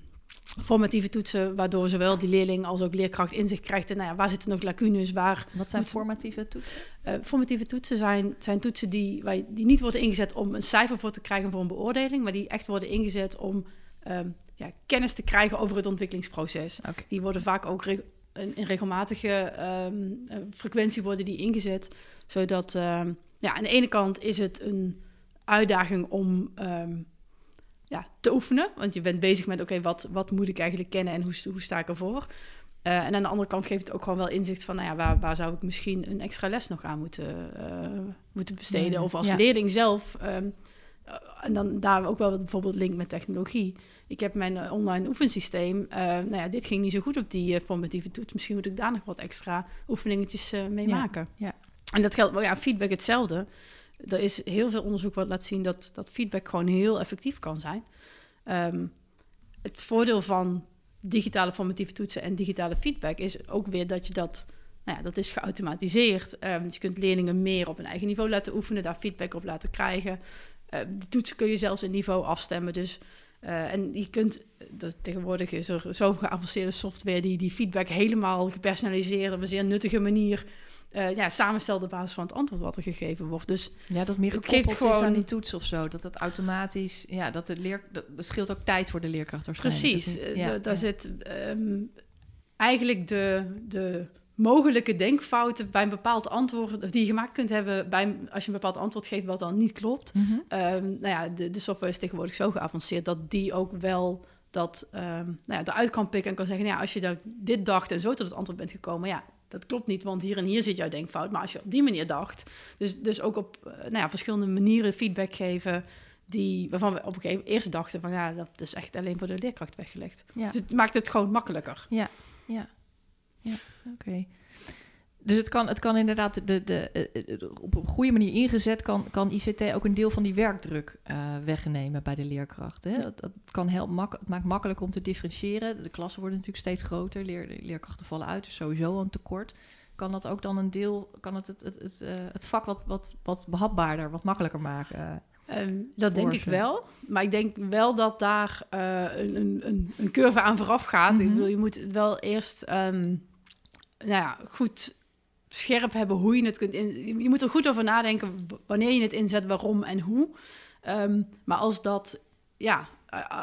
[SPEAKER 2] formatieve toetsen, waardoor zowel die leerling als ook leerkracht inzicht krijgt in nou ja, waar zitten nog lacunes, waar.
[SPEAKER 3] Wat zijn formatieve toetsen?
[SPEAKER 2] eh, formatieve toetsen zijn, zijn toetsen die, die niet worden ingezet om een cijfer voor te krijgen voor een beoordeling, maar die echt worden ingezet om ehm, ja, kennis te krijgen over het ontwikkelingsproces. Die worden vaak ook reg- in, in regelmatige ehm, eh, frequentie worden die ingezet. Zodat ehm, ja, aan de ene kant is het een uitdaging om ja, te oefenen. Want je bent bezig met oké, wat, wat moet ik eigenlijk kennen en hoe, hoe sta ik ervoor? Eh, en aan de andere kant geeft het ook gewoon wel inzicht van, nou ja, waar, waar zou ik misschien een extra les nog aan moeten, eh, moeten besteden?
[SPEAKER 3] Ja,
[SPEAKER 2] Of als
[SPEAKER 3] ja.
[SPEAKER 2] leerling zelf. ehm, eh, en dan daar ook wel bijvoorbeeld link met technologie. Ik heb mijn online oefensysteem. nou ja, dit ging niet zo goed op die formatieve toets. Misschien moet ik daar nog wat extra oefeningetjes mee
[SPEAKER 3] Ja,
[SPEAKER 2] maken.
[SPEAKER 3] ja.
[SPEAKER 2] En dat geldt, wel ja, feedback hetzelfde. Er is heel veel onderzoek wat laat zien dat, dat feedback gewoon heel effectief kan zijn. Ehm, het voordeel van digitale formatieve toetsen en digitale feedback is ook weer dat je dat, nou ja, dat is geautomatiseerd. Ehm, dus je kunt leerlingen meer op een eigen niveau laten oefenen, daar feedback op laten krijgen. Eh, de toetsen kun je zelfs een niveau afstemmen. Dus, eh, en je kunt, dat, tegenwoordig is er zo'n geavanceerde software die die feedback helemaal gepersonaliseerd op een zeer nuttige manier eh, ja, samenstelt op basis van het antwoord wat er gegeven wordt. Dus
[SPEAKER 3] Ja, dat meer
[SPEAKER 2] Het
[SPEAKER 3] gekoppeld
[SPEAKER 2] geeft gewoon-
[SPEAKER 3] is aan die toets of zo. Dat het automatisch... Ja, dat de leer... Dat, dat scheelt ook tijd voor de leerkracht waarschijnlijk.
[SPEAKER 2] Precies,
[SPEAKER 3] Dat
[SPEAKER 2] eh,
[SPEAKER 3] ja,
[SPEAKER 2] daar
[SPEAKER 3] ja.
[SPEAKER 2] zit ehm, eigenlijk de, de mogelijke denkfouten bij een bepaald antwoord die je gemaakt kunt hebben bij, als je een bepaald antwoord geeft wat dan niet klopt.
[SPEAKER 3] Mhm.
[SPEAKER 2] Ehm, nou ja, de, de software is tegenwoordig zo geavanceerd dat die ook wel dat ehm, nou ja, eruit kan pikken en kan zeggen, nou ja, als je nou dit dacht en zo tot het antwoord bent gekomen, ja, dat klopt niet, want hier en hier zit jouw denkfout. Maar als je op die manier dacht, dus, dus ook op eh, nou ja, verschillende manieren feedback geven, die, waarvan we op een gegeven moment eerst dachten van ja, dat is echt alleen voor de leerkracht weggelegd.
[SPEAKER 3] Ja.
[SPEAKER 2] Dus het maakt het gewoon makkelijker.
[SPEAKER 3] Ja, ja, ja, oké. Dus het kan, het kan inderdaad de, de, eh, eh, op een goede manier ingezet, kan, kan ICT ook een deel van die werkdruk eh, wegnemen bij de leerkracht. Hè? Dat, dat kan heel mak het maakt makkelijk om te differentiëren. De klassen worden natuurlijk steeds groter, leer, leerkrachten vallen uit, dus sowieso een tekort. Kan dat ook dan een deel, kan het het, het, het, het vak wat, wat, wat behapbaarder, wat makkelijker maken?
[SPEAKER 2] Ehm, dat denk ik wel. Maar ik denk wel dat daar een, een, een, curve aan vooraf gaat. Ik
[SPEAKER 3] Mhm.
[SPEAKER 2] bedoel, je moet het wel eerst ehm, nou ja, goed scherp hebben hoe je het kunt in. Je moet er goed over nadenken wanneer je het inzet, waarom en hoe. Ehm, maar als dat, ja,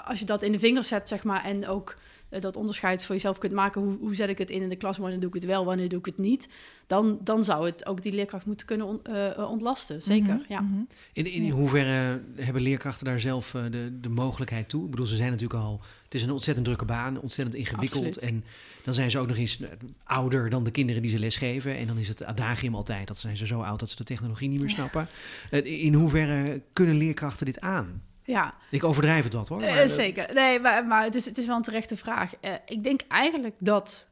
[SPEAKER 2] als je dat in de vingers hebt, zeg maar, en ook eh, dat onderscheid voor jezelf kunt maken, hoe, hoe zet ik het in in de klas, wanneer doe ik het wel, wanneer doe ik het niet, dan, dan zou het ook die leerkracht moeten kunnen on- eh, ontlasten. Zeker,
[SPEAKER 3] Mhm,
[SPEAKER 2] ja.
[SPEAKER 3] mhm.
[SPEAKER 1] In, in hoeverre hebben leerkrachten daar zelf eh, de, de mogelijkheid toe? Ik bedoel, ze zijn natuurlijk al... Het is een ontzettend drukke baan, ontzettend ingewikkeld.
[SPEAKER 2] Absoluut.
[SPEAKER 1] En dan zijn ze ook nog eens eh, ouder dan de kinderen die ze lesgeven. En dan is het adagium altijd, dat zijn ze zo oud dat ze de technologie niet meer snappen. In hoeverre kunnen leerkrachten dit aan?
[SPEAKER 2] ja.
[SPEAKER 1] Ik overdrijf het wat hoor.
[SPEAKER 2] Eh,
[SPEAKER 1] maar,
[SPEAKER 2] zeker. Nee, maar, maar het, is, het is wel een terechte vraag. Eh, ik denk eigenlijk dat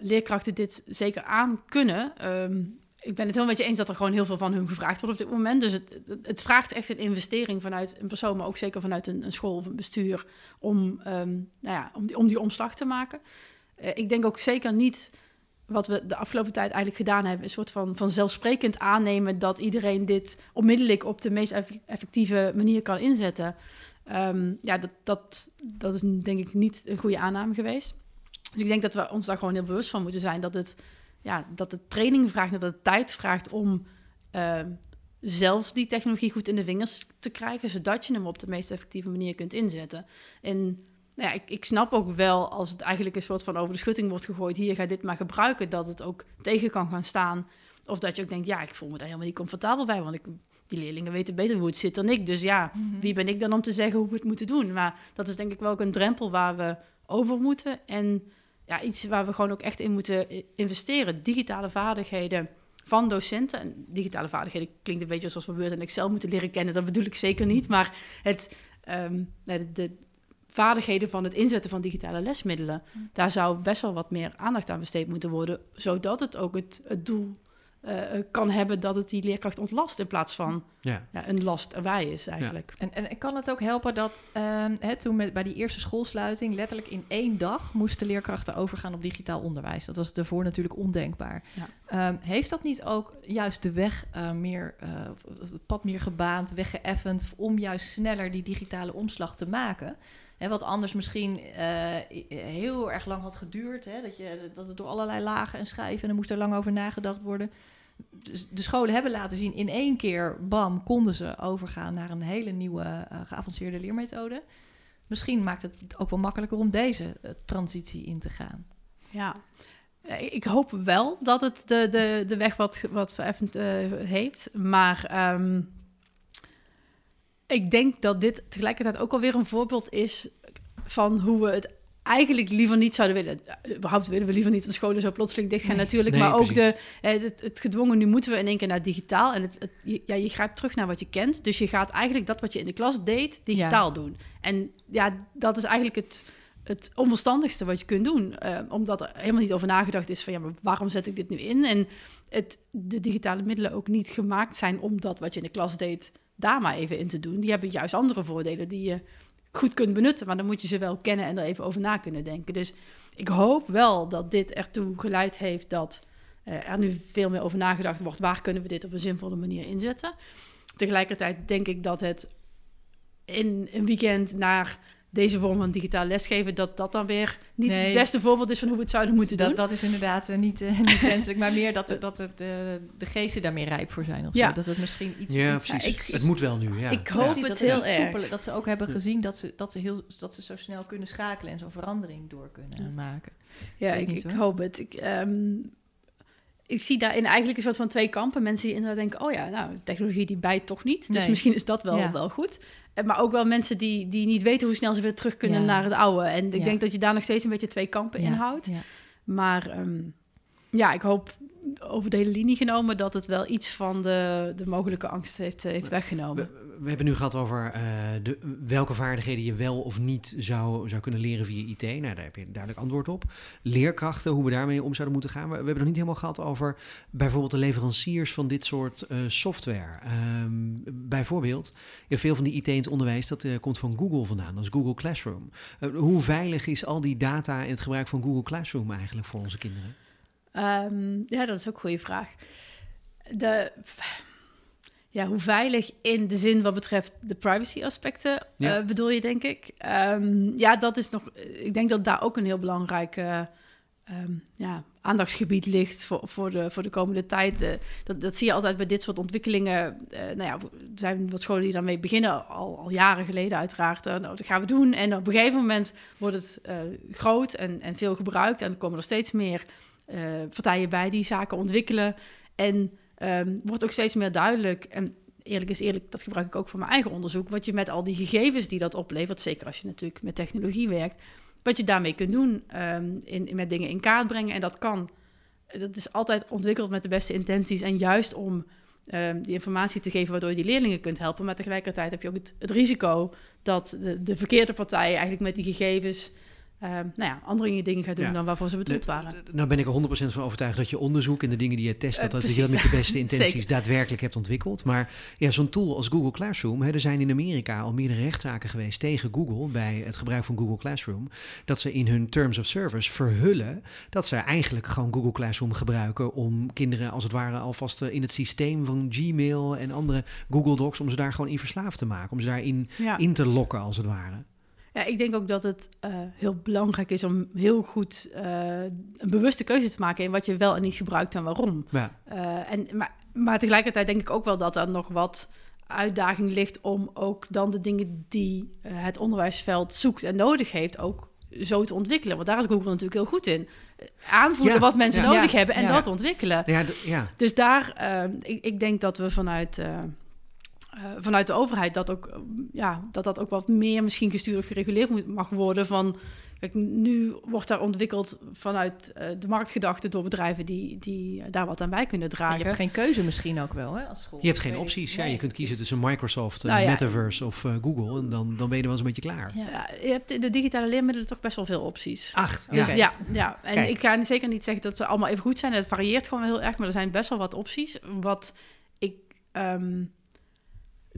[SPEAKER 2] leerkrachten dit zeker aan kunnen. Ehm, ik ben het heel met je eens dat er gewoon heel veel van hun gevraagd wordt op dit moment. Dus het, het, vraagt echt een investering vanuit een persoon, maar ook zeker vanuit een, een school of een bestuur om, ehm, nou ja, om, die, om die omslag te maken. Eh, ik denk ook zeker niet wat we de afgelopen tijd eigenlijk gedaan hebben, een soort van, van zelfsprekend aannemen dat iedereen dit onmiddellijk op de meest eff- effectieve manier kan inzetten. Ehm, ja, dat, dat, dat is denk ik niet een goede aanname geweest. Dus ik denk dat we ons daar gewoon heel bewust van moeten zijn dat het, ja, dat het training vraagt, dat het tijd vraagt om ehm, zelf die technologie goed in de vingers te krijgen, zodat je hem op de meest effectieve manier kunt inzetten. En nou ja, ik, ik snap ook wel als het eigenlijk een soort van over de schutting wordt gegooid, hier ga dit maar gebruiken, dat het ook tegen kan gaan staan. Of dat je ook denkt, ja, ik voel me daar helemaal niet comfortabel bij, want ik, die leerlingen weten beter hoe het zit dan ik. Dus ja,
[SPEAKER 3] Mhm.
[SPEAKER 2] wie ben ik dan om te zeggen hoe we het moeten doen? Maar dat is denk ik wel ook een drempel waar we over moeten. En ja, iets waar we gewoon ook echt in moeten investeren. Digitale vaardigheden van docenten. En digitale vaardigheden klinkt een beetje alsof we Word en Excel moeten leren kennen. Dat bedoel ik zeker niet. Maar het, ehm, de, de vaardigheden van het inzetten van digitale lesmiddelen... daar zou best wel wat meer aandacht aan besteed moeten worden... zodat het ook het, het doel eh, kan hebben dat het die leerkracht ontlast... in plaats van
[SPEAKER 1] Ja.
[SPEAKER 2] ja, een last erbij is eigenlijk.
[SPEAKER 3] En, en kan het ook helpen dat ehm, hè, toen met, bij die eerste schoolsluiting letterlijk in één dag moesten leerkrachten overgaan op digitaal onderwijs? Dat was daarvoor natuurlijk ondenkbaar.
[SPEAKER 2] Ja.
[SPEAKER 3] Ehm, heeft dat niet ook juist de weg eh, meer, eh, het pad meer gebaand, weggeëffend om juist sneller die digitale omslag te maken? Hè, wat anders misschien eh, heel erg lang had geduurd. Hè, dat, je, dat het door allerlei lagen en schijven en er moest er lang over nagedacht worden. Dus de scholen hebben laten zien in één keer, bam, konden ze overgaan naar een hele nieuwe eh, geavanceerde leermethode. Misschien maakt het ook wel makkelijker om deze eh, transitie in te gaan.
[SPEAKER 2] Ja, ik hoop wel dat het de, de, de weg wat, wat vereffend eh, heeft. Maar ehm, ik denk dat dit tegelijkertijd ook alweer een voorbeeld is van hoe we het eigenlijk liever niet zouden willen. Eh, Überhaupt willen we liever niet dat de scholen zo plotseling dicht gaan
[SPEAKER 3] Nee.
[SPEAKER 2] natuurlijk.
[SPEAKER 1] Nee,
[SPEAKER 2] maar ook
[SPEAKER 1] precies.
[SPEAKER 2] de, eh, het, het gedwongen, nu moeten we in één keer naar digitaal. En het, ja, je grijpt terug naar wat je kent. Dus je gaat eigenlijk dat wat je in de klas deed, digitaal doen. En ja, dat is eigenlijk het, het onverstandigste wat je kunt doen. eh, omdat er helemaal niet over nagedacht is van... ja, maar waarom zet ik dit nu in? En het, de digitale middelen ook niet gemaakt zijn... om dat wat je in de klas deed, daar maar even in te doen. Die hebben juist andere voordelen die je goed kunt benutten. Maar dan moet je ze wel kennen en er even over na kunnen denken. Dus ik hoop wel dat dit ertoe geleid heeft... dat eh, er nu veel meer over nagedacht wordt... waar kunnen we dit op een zinvolle manier inzetten. Tegelijkertijd denk ik dat het in een weekend naar deze vorm van digitaal lesgeven, dat dat dan weer niet
[SPEAKER 3] Nee.
[SPEAKER 2] het beste voorbeeld is van hoe we het zouden moeten doen.
[SPEAKER 3] Dat, dat is inderdaad eh, niet, eh, [LAUGHS] niet wenselijk, maar meer dat, dat het, eh, de geesten daar meer rijp voor zijn. Of
[SPEAKER 2] Ja.
[SPEAKER 3] zo. Dat het misschien iets...
[SPEAKER 1] Ja,
[SPEAKER 3] iets-
[SPEAKER 1] precies.
[SPEAKER 2] ik-
[SPEAKER 1] het moet wel nu, ja.
[SPEAKER 2] ik hoop het
[SPEAKER 3] dat
[SPEAKER 2] heel erg.
[SPEAKER 3] dat ze ook hebben gezien dat ze, dat, ze heel, dat ze zo snel kunnen schakelen en zo'n verandering door kunnen maken.
[SPEAKER 2] Ja, ik,
[SPEAKER 3] niet,
[SPEAKER 2] ik
[SPEAKER 3] hoor.
[SPEAKER 2] hoop het. Ik, ehm, ik zie daarin eigenlijk een soort van twee kampen. Mensen die inderdaad denken, oh ja, nou, technologie die bijt toch niet. Dus
[SPEAKER 3] Nee.
[SPEAKER 2] misschien is dat wel,
[SPEAKER 3] Ja.
[SPEAKER 2] wel goed. Eh, Maar ook wel mensen die, die niet weten hoe snel ze weer terug kunnen
[SPEAKER 3] Ja.
[SPEAKER 2] naar het oude. En ik
[SPEAKER 3] Ja.
[SPEAKER 2] denk dat je daar nog steeds een beetje twee kampen in houdt.
[SPEAKER 3] Ja.
[SPEAKER 2] Maar ehm, ja, ik hoop over de hele linie genomen dat het wel iets van de, de mogelijke angst heeft, eh, heeft weggenomen.
[SPEAKER 1] We, hebben nu gehad over eh, de, welke vaardigheden je wel of niet zou, zou kunnen leren via IT. Nou, daar heb je een duidelijk antwoord op. Leerkrachten, hoe we daarmee om zouden moeten gaan. We, we hebben nog niet helemaal gehad over bijvoorbeeld de leveranciers van dit soort eh, software. Ehm, bijvoorbeeld, veel van die IT in het onderwijs, dat eh, komt van Google vandaan. Dat is Google Classroom. Hoe veilig is al die data en het gebruik van Google Classroom eigenlijk voor onze kinderen?
[SPEAKER 2] Ehm, ja, dat is ook een goede vraag. De, ja, hoe veilig in de zin wat betreft de privacy aspecten
[SPEAKER 1] Ja.
[SPEAKER 2] eh, bedoel je, denk ik? Ehm, ja, dat is nog. Ik denk dat daar ook een heel belangrijk eh, ehm, ja, aandachtsgebied ligt voor, voor, de, voor de komende tijd. Eh, dat, dat zie je altijd bij dit soort ontwikkelingen. Eh, nou ja, er zijn wat scholen die daarmee beginnen, al, al jaren geleden uiteraard. Nou, dat gaan we doen. En op een gegeven moment wordt het groot en, en veel gebruikt. En er komen er steeds meer partijen bij die zaken ontwikkelen. En ehm, wordt ook steeds meer duidelijk. En eerlijk is eerlijk, dat gebruik ik ook voor mijn eigen onderzoek. Wat je met al die gegevens die dat oplevert, zeker als je natuurlijk met technologie werkt, wat je daarmee kunt doen, ehm, in, met dingen in kaart brengen. En dat kan. Dat is altijd ontwikkeld met de beste intenties. En juist om ehm, die informatie te geven waardoor je die leerlingen kunt helpen. Maar tegelijkertijd heb je ook het, risico dat de, de verkeerde partij eigenlijk met die gegevens eh, nou ja, andere dingen gaat doen
[SPEAKER 1] Ja.
[SPEAKER 2] dan waarvoor ze bedoeld waren.
[SPEAKER 1] Nou ben ik er 100% van overtuigd dat je onderzoek en de dingen die je test, dat,
[SPEAKER 2] Eh,
[SPEAKER 1] dat je dat met je beste [LAUGHS] intenties daadwerkelijk hebt ontwikkeld. Maar ja, zo'n tool als Google Classroom, hè, er zijn in Amerika al meerdere rechtszaken geweest tegen Google bij het gebruik van Google Classroom. Dat ze in hun Terms of Service verhullen dat ze eigenlijk gewoon Google Classroom gebruiken om kinderen als het ware alvast eh, in het systeem van Gmail en andere Google Docs, om ze daar gewoon in verslaafd te maken. Om ze daarin
[SPEAKER 2] Ja.
[SPEAKER 1] in te lokken als het ware.
[SPEAKER 2] Ja, ik denk ook dat het eh, heel belangrijk is om heel goed eh, een bewuste keuze te maken in wat je wel en niet gebruikt en waarom.
[SPEAKER 1] Ja,
[SPEAKER 2] Eh, en, maar, maar tegelijkertijd denk ik ook wel dat er nog wat uitdaging ligt om ook dan de dingen die het onderwijsveld zoekt en nodig heeft ook zo te ontwikkelen. Want daar is Google natuurlijk heel goed in. Aanvoelen
[SPEAKER 1] Ja,
[SPEAKER 2] wat mensen
[SPEAKER 1] ja.
[SPEAKER 2] nodig hebben en dat ontwikkelen.
[SPEAKER 1] Ja.
[SPEAKER 2] Dus daar, ik, ik denk dat we vanuit, eh, vanuit de overheid dat ook, eh, ja, dat dat ook wat meer misschien gestuurd of gereguleerd moet, mag worden. Van, kijk, nu wordt daar ontwikkeld vanuit eh, de marktgedachte door bedrijven die, die daar wat aan bij kunnen
[SPEAKER 3] En
[SPEAKER 2] dragen.
[SPEAKER 3] je hebt geen keuze misschien ook wel, hè, als school.
[SPEAKER 1] Je hebt geen opties. Ja, je kunt kiezen tussen Microsoft,
[SPEAKER 2] Nou ja.
[SPEAKER 1] Metaverse of eh, Google. En dan, dan ben je er wel eens een beetje klaar.
[SPEAKER 3] Ja.
[SPEAKER 2] Ja, je hebt in de digitale leermiddelen toch best wel veel opties.
[SPEAKER 1] Acht. Ja.
[SPEAKER 2] Dus ja, ja, en
[SPEAKER 1] Kijk.
[SPEAKER 2] ik ga zeker niet zeggen dat ze allemaal even goed zijn. Het varieert gewoon heel erg, maar er zijn best wel wat opties. Wat ik ehm,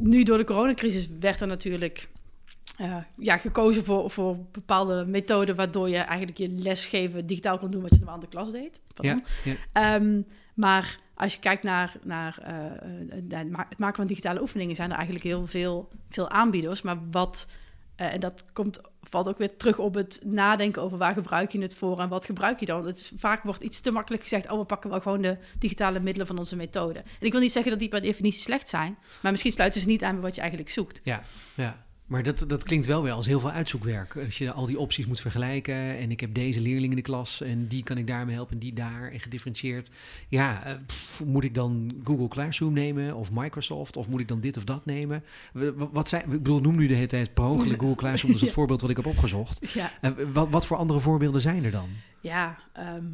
[SPEAKER 2] nu door de coronacrisis werd er natuurlijk eh, ja, gekozen voor, voor bepaalde methoden waardoor je eigenlijk je lesgeven digitaal kon doen wat je normaal in de klas deed.
[SPEAKER 1] Ja,
[SPEAKER 2] Ehm, maar als je kijkt naar, naar eh, eh, het maken van digitale oefeningen, zijn er eigenlijk heel veel, veel aanbieders. Maar wat, eh, en dat komt, valt ook weer terug op het nadenken over waar gebruik je het voor en wat gebruik je dan. Het is, vaak wordt iets te makkelijk gezegd, oh we pakken wel gewoon de digitale middelen van onze methode. En ik wil niet zeggen dat die per definitie slecht zijn, maar misschien sluiten ze niet aan bij wat je eigenlijk zoekt.
[SPEAKER 1] Ja, ja. Maar dat, dat klinkt wel weer als heel veel uitzoekwerk. Als je al die opties moet vergelijken. En ik heb deze leerling in de klas. En die kan ik daarmee helpen. En die daar. En gedifferentieerd. Ja, eh, pff, moet ik dan Google Classroom nemen? Of Microsoft? Of moet ik dan dit of dat nemen? Wat zijn, ik bedoel, noem nu de hele tijd per ongeluk Google Classroom. Dat is het [LAUGHS]
[SPEAKER 2] Ja.
[SPEAKER 1] voorbeeld wat ik heb opgezocht.
[SPEAKER 2] Ja,
[SPEAKER 1] Eh, wat, wat voor andere voorbeelden zijn er dan?
[SPEAKER 2] ja, ehm,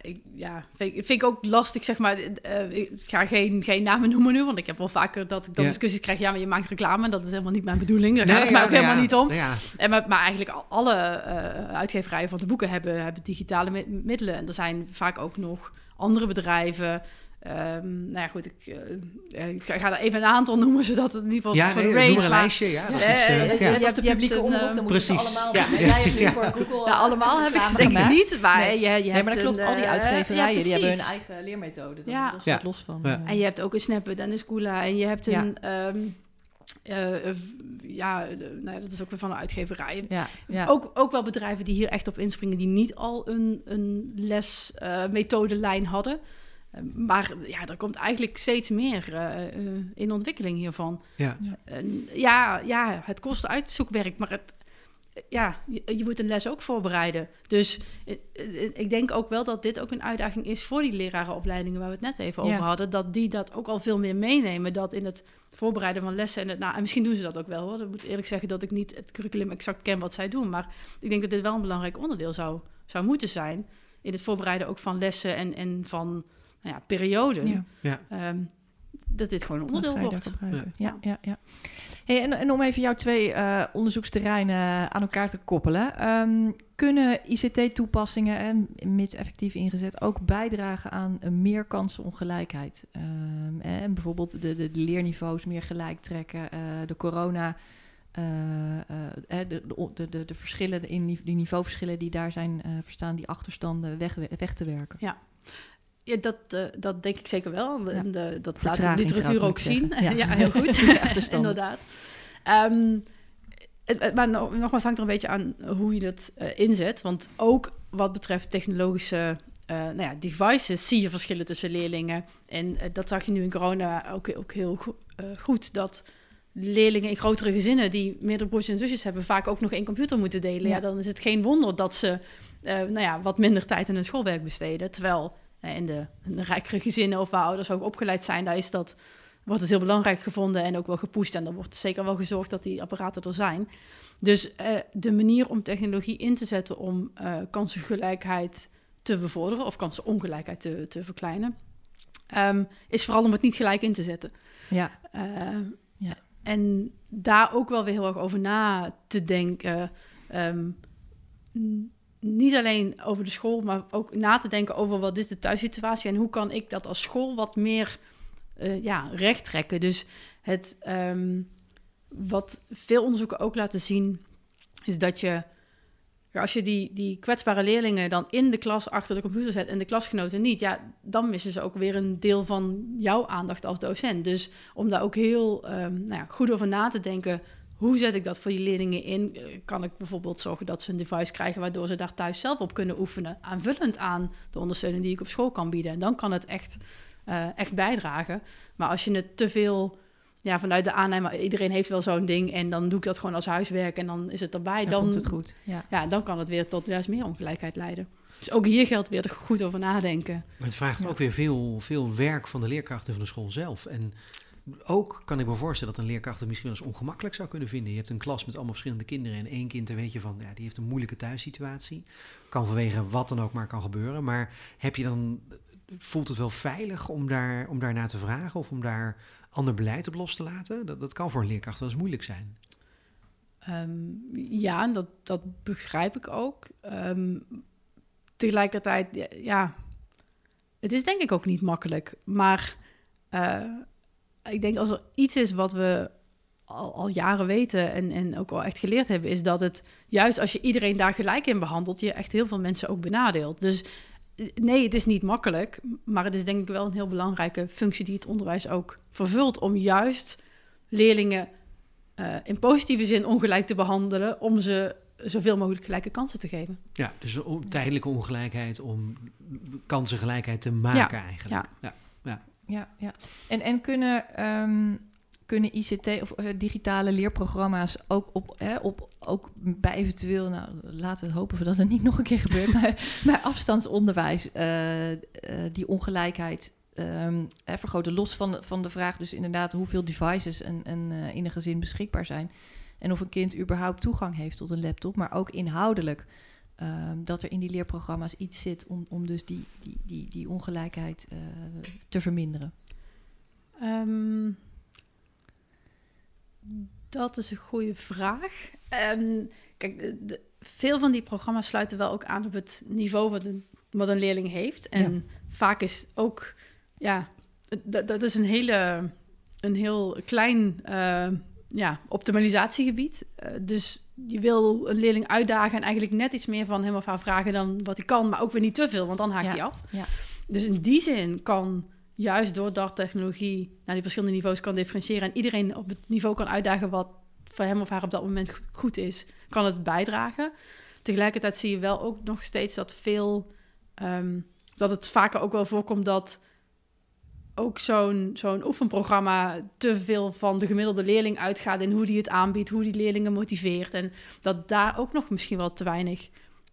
[SPEAKER 2] ik, ja vind, ik- vind ik ook lastig, zeg maar. eh, ik ga geen, geen namen noemen nu, want ik heb wel vaker dat ik dan
[SPEAKER 1] Ja.
[SPEAKER 2] discussies krijg. Ja, maar je maakt reclame, en dat is helemaal niet mijn bedoeling. Daar gaat het
[SPEAKER 1] Nee,
[SPEAKER 2] mij ook helemaal niet om. En maar, maar eigenlijk al- alle eh, uitgeverijen van de boeken hebben, hebben digitale mi- middelen. En er zijn vaak ook nog andere bedrijven. Ehm, nou ja, goed, ik, eh, eh, ik ga, er even een aantal noemen, [LAUGHS] zodat het in ieder geval
[SPEAKER 1] ja
[SPEAKER 2] voor
[SPEAKER 1] nee,
[SPEAKER 2] de
[SPEAKER 1] noem
[SPEAKER 2] range...
[SPEAKER 1] maar een
[SPEAKER 2] maar-
[SPEAKER 1] lijstje. Ja, dat
[SPEAKER 2] Ja,
[SPEAKER 1] is, eh,
[SPEAKER 2] ja,
[SPEAKER 3] als de publieke
[SPEAKER 2] een,
[SPEAKER 3] omroep,
[SPEAKER 2] eh,
[SPEAKER 3] dan moeten ze
[SPEAKER 1] precies.
[SPEAKER 3] allemaal
[SPEAKER 1] Ja, ja,
[SPEAKER 3] Jij hebt nu
[SPEAKER 1] ja.
[SPEAKER 3] voor Google...
[SPEAKER 2] Ja, allemaal heb ik ze denk ik niet. Maar
[SPEAKER 3] Nee.
[SPEAKER 2] je, je
[SPEAKER 3] Nee, maar dat klopt.
[SPEAKER 2] een,
[SPEAKER 3] al die
[SPEAKER 2] eh,
[SPEAKER 3] uitgeverijen,
[SPEAKER 2] ja,
[SPEAKER 3] die hebben hun
[SPEAKER 2] precies.
[SPEAKER 3] eigen leermethode. Dat,
[SPEAKER 2] Ja.
[SPEAKER 3] dat staat los van.
[SPEAKER 1] Ja.
[SPEAKER 3] eh,
[SPEAKER 2] En je hebt ook een en een Schoola. En je hebt
[SPEAKER 3] Ja.
[SPEAKER 2] een... ehm, eh, eh, ja, de- nou ja, dat is ook weer van een uitgeverij.
[SPEAKER 3] ja, ja.
[SPEAKER 2] Ook, ook wel bedrijven die hier echt op inspringen... die niet al een, een lesmethodelijn hadden. Eh, maar ja, er komt eigenlijk steeds meer eh, eh, in ontwikkeling hiervan.
[SPEAKER 1] Ja.
[SPEAKER 2] Ja, ja, het kost uitzoekwerk, maar het, ja, je, je moet een les ook voorbereiden. Dus eh, eh, ik denk ook wel dat dit ook een uitdaging is voor die lerarenopleidingen waar we het net even
[SPEAKER 3] Ja.
[SPEAKER 2] over hadden. Dat die dat ook al veel meer meenemen. Dat in het voorbereiden van lessen en het na. En misschien doen ze dat ook wel hoor. Ik moet eerlijk zeggen dat ik niet het curriculum exact ken wat zij doen. Maar ik denk dat dit wel een belangrijk onderdeel zou, zou moeten zijn. In het voorbereiden ook van lessen en, en van nou ja, perioden.
[SPEAKER 3] ja.
[SPEAKER 1] Ja.
[SPEAKER 2] Ehm, dat dit gewoon onderdeel wordt.
[SPEAKER 3] gebruiken? Ja, ja, ja. Hey, en, en om even jouw twee eh, onderzoeksterreinen aan elkaar te koppelen. ehm, kunnen ICT-toepassingen, en mits effectief ingezet, ook bijdragen aan een meer kansenongelijkheid? Ehm, en bijvoorbeeld de, de, de leerniveaus meer gelijk trekken, eh, de corona... eh, eh, de, de, de, de, verschillen, in die niveauverschillen die daar zijn eh, verstaan, die achterstanden weg, weg te werken.
[SPEAKER 2] Ja, dat, eh, dat denk ik zeker wel.
[SPEAKER 3] Ja.
[SPEAKER 2] En de, dat laat de literatuur ook zien. [LAUGHS] Ja,
[SPEAKER 3] Ja.
[SPEAKER 2] heel goed. [LAUGHS]
[SPEAKER 3] Ja. [LAUGHS]
[SPEAKER 2] Inderdaad. Het- het- maar nog- nogmaals hangt er een beetje aan hoe je het eh, inzet. Want ook wat betreft technologische eh, nou ja, devices zie je verschillen tussen leerlingen. En dat zag je nu in corona ook, ook heel go- goed. Dat leerlingen in grotere gezinnen die meerdere broers en zusjes hebben... vaak ook nog één computer moeten delen. Ja,
[SPEAKER 3] Ja.
[SPEAKER 2] dan is het geen wonder dat ze nou ja, wat minder tijd aan hun schoolwerk besteden. Terwijl in, de, in de rijkere gezinnen of waar ouders hoog opgeleid zijn... daar is dat, wordt het heel belangrijk gevonden en ook wel gepusht. En er wordt zeker wel gezorgd dat die apparaten er zijn. Dus eh, de manier om technologie in te zetten om eh kansengelijkheid te bevorderen... of kansenongelijkheid te, te verkleinen... ehm, is vooral om het niet gelijk in te zetten.
[SPEAKER 3] Ja,
[SPEAKER 2] Eh,
[SPEAKER 3] Ja.
[SPEAKER 2] En daar ook wel weer heel erg over na te denken. Ehm, niet alleen over de school, maar ook na te denken over wat is de thuissituatie en hoe kan ik dat als school wat meer uh, ja, recht trekken. Dus het, ehm, wat veel onderzoeken ook laten zien, is dat je als je die, die kwetsbare leerlingen dan in de klas achter de computer zet en de klasgenoten niet, ja, dan missen ze ook weer een deel van jouw aandacht als docent. Dus om daar ook heel um, nou ja, goed over na te denken, hoe zet ik dat voor die leerlingen in? Eh, kan ik bijvoorbeeld zorgen dat ze een device krijgen waardoor ze daar thuis zelf op kunnen oefenen, aanvullend aan de ondersteuning die ik op school kan bieden. En dan kan het echt, uh, echt bijdragen. Maar als je het te veel ja, vanuit de aanname, iedereen heeft wel zo'n ding en dan doe ik dat gewoon als huiswerk en dan is het erbij. Dan,
[SPEAKER 3] dan komt het goed.
[SPEAKER 2] Ja. ja, dan kan het weer tot juist meer ongelijkheid leiden. Dus ook hier geldt weer er goed over nadenken.
[SPEAKER 1] Maar het vraagt ook weer veel, veel werk van de leerkrachten van de school zelf. En ook kan ik me voorstellen dat een leerkracht het misschien wel eens ongemakkelijk zou kunnen vinden. Je hebt een klas met allemaal verschillende kinderen en één kind, dan weet je van, ja, die heeft een moeilijke thuissituatie. Kan vanwege wat dan ook maar kan gebeuren. Maar heb je dan, voelt het wel veilig om daar, om daarna te vragen of om daar ander beleid op los te laten? Dat, dat kan voor een leerkracht wel eens moeilijk zijn.
[SPEAKER 2] Um, ja, dat, dat begrijp ik ook. Um, tegelijkertijd, ja, het is denk ik ook niet makkelijk. Maar uh, ik denk als er iets is wat we al, al, jaren weten en, en ook al echt geleerd hebben, is dat het juist als je iedereen daar gelijk in behandelt, je echt heel veel mensen ook benadeelt. Dus nee, het is niet makkelijk, maar het is denk ik wel een heel belangrijke functie die het onderwijs ook vervult om juist leerlingen uh, in positieve zin ongelijk te behandelen, om ze zoveel mogelijk gelijke kansen te geven.
[SPEAKER 1] Ja, dus tijdelijke ongelijkheid om kansengelijkheid te maken eigenlijk.
[SPEAKER 3] Ja, ja. Ja. ja, En, en kunnen um, kunnen ICT of uh, digitale leerprogramma's ook op, hè, op ook bij eventueel, nou laten we hopen dat het niet nog een keer gebeurt, maar [LAUGHS] bij afstandsonderwijs uh, uh, die ongelijkheid um, vergroten. Los van, van de vraag dus inderdaad hoeveel devices en, en, in een gezin beschikbaar zijn. En of een kind überhaupt toegang heeft tot een laptop, maar ook inhoudelijk. Um, dat er in die leerprogramma's iets zit om, om dus die, die, die, die ongelijkheid te verminderen.
[SPEAKER 2] Um, dat is een goede vraag. Um, kijk, de, veel van die programma's sluiten wel ook aan op het niveau wat een, wat een leerling heeft. En vaak is ook, ja, dat, dat is een, hele, een heel klein uh, ja, optimalisatiegebied. Uh, dus je wil een leerling uitdagen en eigenlijk net iets meer van hem of haar vragen dan wat hij kan, maar ook weer niet te veel, want dan haakt hij af. Ja. Dus in die zin kan juist doordat technologie naar die verschillende niveaus kan differentiëren en iedereen op het niveau kan uitdagen wat voor hem of haar op dat moment goed is, kan het bijdragen. Tegelijkertijd zie je wel ook nog steeds dat veel, um, dat het vaker ook wel voorkomt dat ook zo'n zo'n oefenprogramma te veel van de gemiddelde leerling uitgaat in hoe die het aanbiedt, hoe die leerlingen motiveert. En dat daar ook nog misschien wel te weinig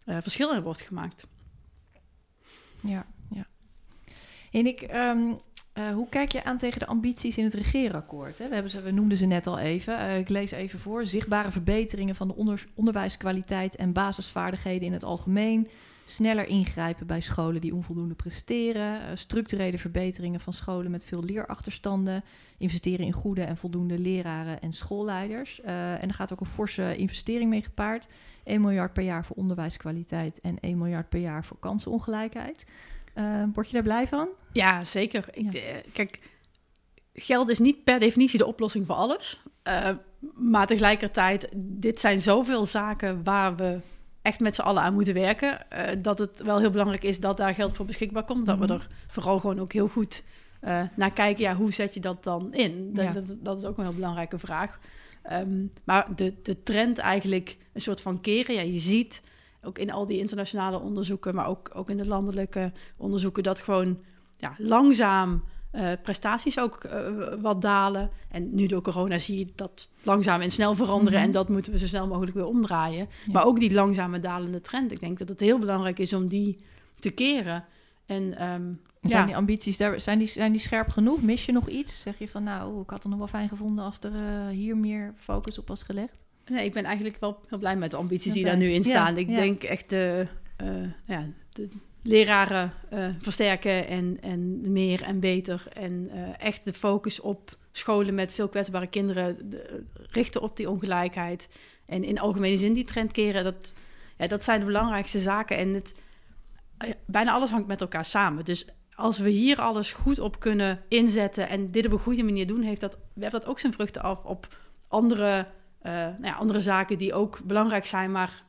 [SPEAKER 2] uh, verschil in wordt gemaakt.
[SPEAKER 3] Ja, en ik, um, uh, hoe kijk je aan tegen de ambities in het regeerakkoord? Hè? We, hebben ze, we noemden ze net al even. Uh, ik lees even voor. Zichtbare verbeteringen van de onder, onderwijskwaliteit en basisvaardigheden in het algemeen. Sneller ingrijpen bij scholen die onvoldoende presteren. Uh, structurele verbeteringen van scholen met veel leerachterstanden. Investeren in goede en voldoende leraren en schoolleiders. en er gaat ook een forse investering mee gepaard. 1 miljard per jaar voor onderwijskwaliteit en 1 miljard per jaar voor kansenongelijkheid. Uh, word je daar blij van?
[SPEAKER 2] Ja, zeker. Ik, eh, kijk, geld is niet per definitie de oplossing voor alles. Uh, maar tegelijkertijd, dit zijn zoveel zaken waar we echt met z'n allen aan moeten werken. Uh, dat het wel heel belangrijk is dat daar geld voor beschikbaar komt. Dat we mhm. er vooral gewoon ook heel goed uh, naar kijken. Ja, hoe zet je dat dan in? Dat, ja. dat, dat, is ook een heel belangrijke vraag. Um, maar de, de trend eigenlijk een soort van keren. Ja, je ziet ook in al die internationale onderzoeken, maar ook, ook in de landelijke onderzoeken, dat gewoon ja, langzaam uh, prestaties ook uh, wat dalen. En nu door corona zie je dat langzaam en snel veranderen. En mhm. dat moeten we zo snel mogelijk weer omdraaien. Maar ook die langzame dalende trend. Ik denk dat het heel belangrijk is om die te keren. En um,
[SPEAKER 3] zijn ja. die ambities daar, zijn die, zijn die scherp genoeg? Mis je nog iets? Zeg je van nou, ik had het nog wel fijn gevonden als er uh, hier meer focus op was gelegd?
[SPEAKER 2] Nee, ik ben eigenlijk wel heel blij met de ambities die daar nu in staan. ik denk echt de, ja, de leraren uh, versterken en, en meer en beter. En uh, echt de focus op scholen met veel kwetsbare kinderen de, richten op die ongelijkheid. En in algemene zin die trend keren. Dat, ja, dat zijn de belangrijkste zaken. En het, eh, bijna alles hangt met elkaar samen. Dus als we hier alles goed op kunnen inzetten en dit op een goede manier doen, heeft dat, werpt dat ook zijn vruchten af op andere, eh, nou ja, andere zaken die ook belangrijk zijn, maar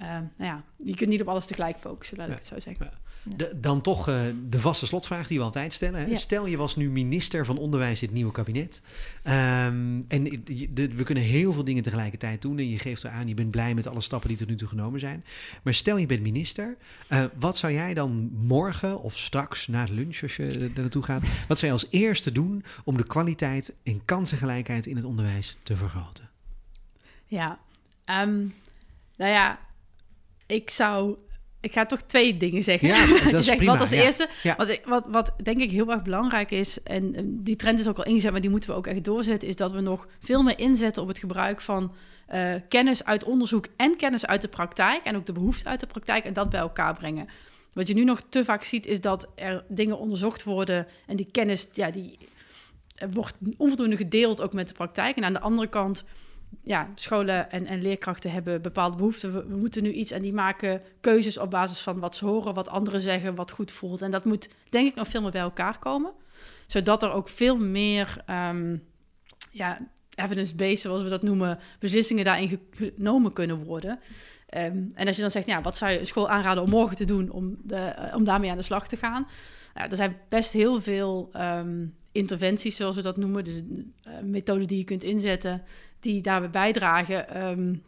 [SPEAKER 2] uh, nou ja, je kunt niet op alles tegelijk focussen, laat ik het zo zeggen.
[SPEAKER 1] De, dan toch uh, de vaste slotvraag die we altijd stellen. Hè? Ja. Stel, je was nu minister van Onderwijs in het nieuwe kabinet. Um, en de, we kunnen heel veel dingen tegelijkertijd doen. En je geeft er aan, je bent blij met alle stappen die tot nu toe genomen zijn. Maar stel, je bent minister. Uh, wat zou jij dan morgen of straks na het lunch, als je er naartoe gaat... wat zou je als eerste doen om de kwaliteit en kansengelijkheid in het onderwijs te vergroten?
[SPEAKER 2] Ja, um, nou ja, ik zou. Ik ga toch twee dingen zeggen.
[SPEAKER 1] Ja, [LAUGHS] dat is prima,
[SPEAKER 2] wat als
[SPEAKER 1] ja.
[SPEAKER 2] eerste,
[SPEAKER 1] Ja.
[SPEAKER 2] wat, wat, wat denk ik heel erg belangrijk is, en die trend is ook al ingezet, maar die moeten we ook echt doorzetten, is dat we nog veel meer inzetten op het gebruik van eh, kennis uit onderzoek en kennis uit de praktijk, en ook de behoefte uit de praktijk, en dat bij elkaar brengen. Wat je nu nog te vaak ziet, is dat er dingen onderzocht worden en die kennis, ja, die wordt onvoldoende gedeeld ook met de praktijk. En aan de andere kant ja, scholen en, en leerkrachten hebben bepaalde behoeften. We, moeten nu iets en die maken keuzes op basis van wat ze horen, wat anderen zeggen, wat goed voelt. En dat moet denk ik nog veel meer bij elkaar komen. Zodat er ook veel meer um, ja, evidence-based, zoals we dat noemen, beslissingen daarin genomen kunnen worden. Um, en als je dan zegt, ja, wat zou je een school aanraden om morgen te doen om, de, om daarmee aan de slag te gaan? Nou, er zijn best heel veel um, interventies, zoals we dat noemen. Dus uh, methoden die je kunt inzetten die daarbij bijdragen, um,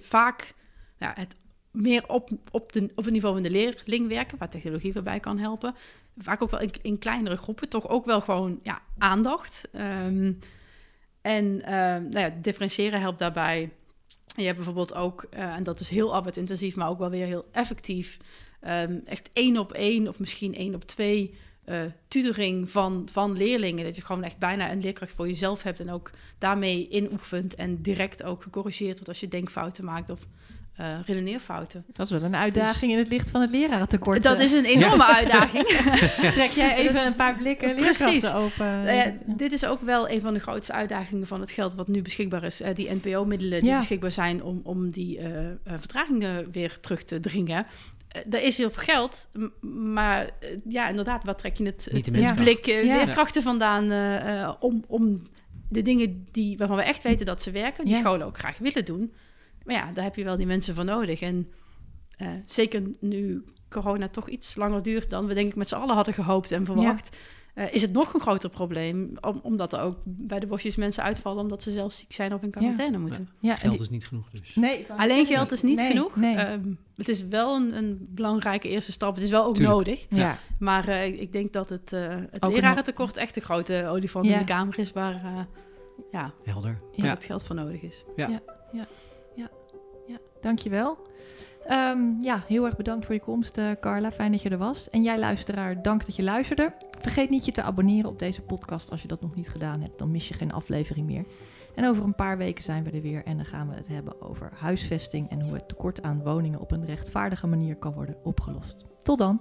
[SPEAKER 2] vaak nou, het meer op, op, de, op het niveau van de leerling werken, waar technologie voorbij kan helpen. Vaak ook wel in, in kleinere groepen, toch ook wel gewoon ja, aandacht. Um, en uh, nou ja, differentiëren helpt daarbij. Je hebt bijvoorbeeld ook, uh, en dat is heel arbeidsintensief, maar ook wel weer heel effectief, echt één op één of misschien één op twee uh, tutoring van, van leerlingen. Dat je gewoon echt bijna een leerkracht voor jezelf hebt en ook daarmee inoefent en direct ook gecorrigeerd wordt als je denkfouten maakt of uh, redeneerfouten.
[SPEAKER 3] Dat is wel een uitdaging dus, in het licht van het lerarentekort.
[SPEAKER 2] Dat is een enorme ja. uitdaging. [LAUGHS]
[SPEAKER 3] Trek jij [LAUGHS] even dus, een paar blikken leerkrachten open.
[SPEAKER 2] Uh, ja, dit is ook wel een van de grootste uitdagingen van het geld wat nu beschikbaar is. Uh, die NPO-middelen die ja. beschikbaar zijn om, om die uh, vertragingen weer terug te dringen er is heel veel geld, maar ja, inderdaad, wat trek je het,
[SPEAKER 1] Niet
[SPEAKER 2] het blik uh, ja. [LAUGHS] leerkrachten vandaan uh, om, om de dingen die, waarvan we echt weten dat ze werken, die ja. scholen ook graag willen doen. Maar ja, daar heb je wel die mensen voor nodig. En uh, zeker nu corona toch iets langer duurt dan we denk ik met z'n allen hadden gehoopt en verwacht. Ja. Uh, is het nog een groter probleem. Om, omdat er ook bij de bosjes mensen uitvallen omdat ze zelf ziek zijn of in quarantaine ja. moeten.
[SPEAKER 1] Ja, geld die... is niet genoeg dus.
[SPEAKER 2] Nee, alleen geld is niet
[SPEAKER 3] nee,
[SPEAKER 2] genoeg.
[SPEAKER 3] Nee.
[SPEAKER 2] Um, het is wel een, een, belangrijke eerste stap. Het is wel ook Tuurlijk. nodig.
[SPEAKER 3] Ja.
[SPEAKER 2] Maar uh, ik denk dat het, uh, het lerarentekort echt een grote olifant in de kamer is waar uh, ja,
[SPEAKER 1] Helder.
[SPEAKER 2] Ja. het geld voor nodig is.
[SPEAKER 1] Ja.
[SPEAKER 3] Ja. Ja. Ja. ja. Dankjewel. Um, ja, heel erg bedankt voor je komst, uh, Carla. Fijn dat je er was. En jij luisteraar, dank dat je luisterde. Vergeet niet je te abonneren op deze podcast als je dat nog niet gedaan hebt. Dan mis je geen aflevering meer. En over een paar weken zijn we er weer en dan gaan we het hebben over huisvesting en hoe het tekort aan woningen op een rechtvaardige manier kan worden opgelost. Tot dan!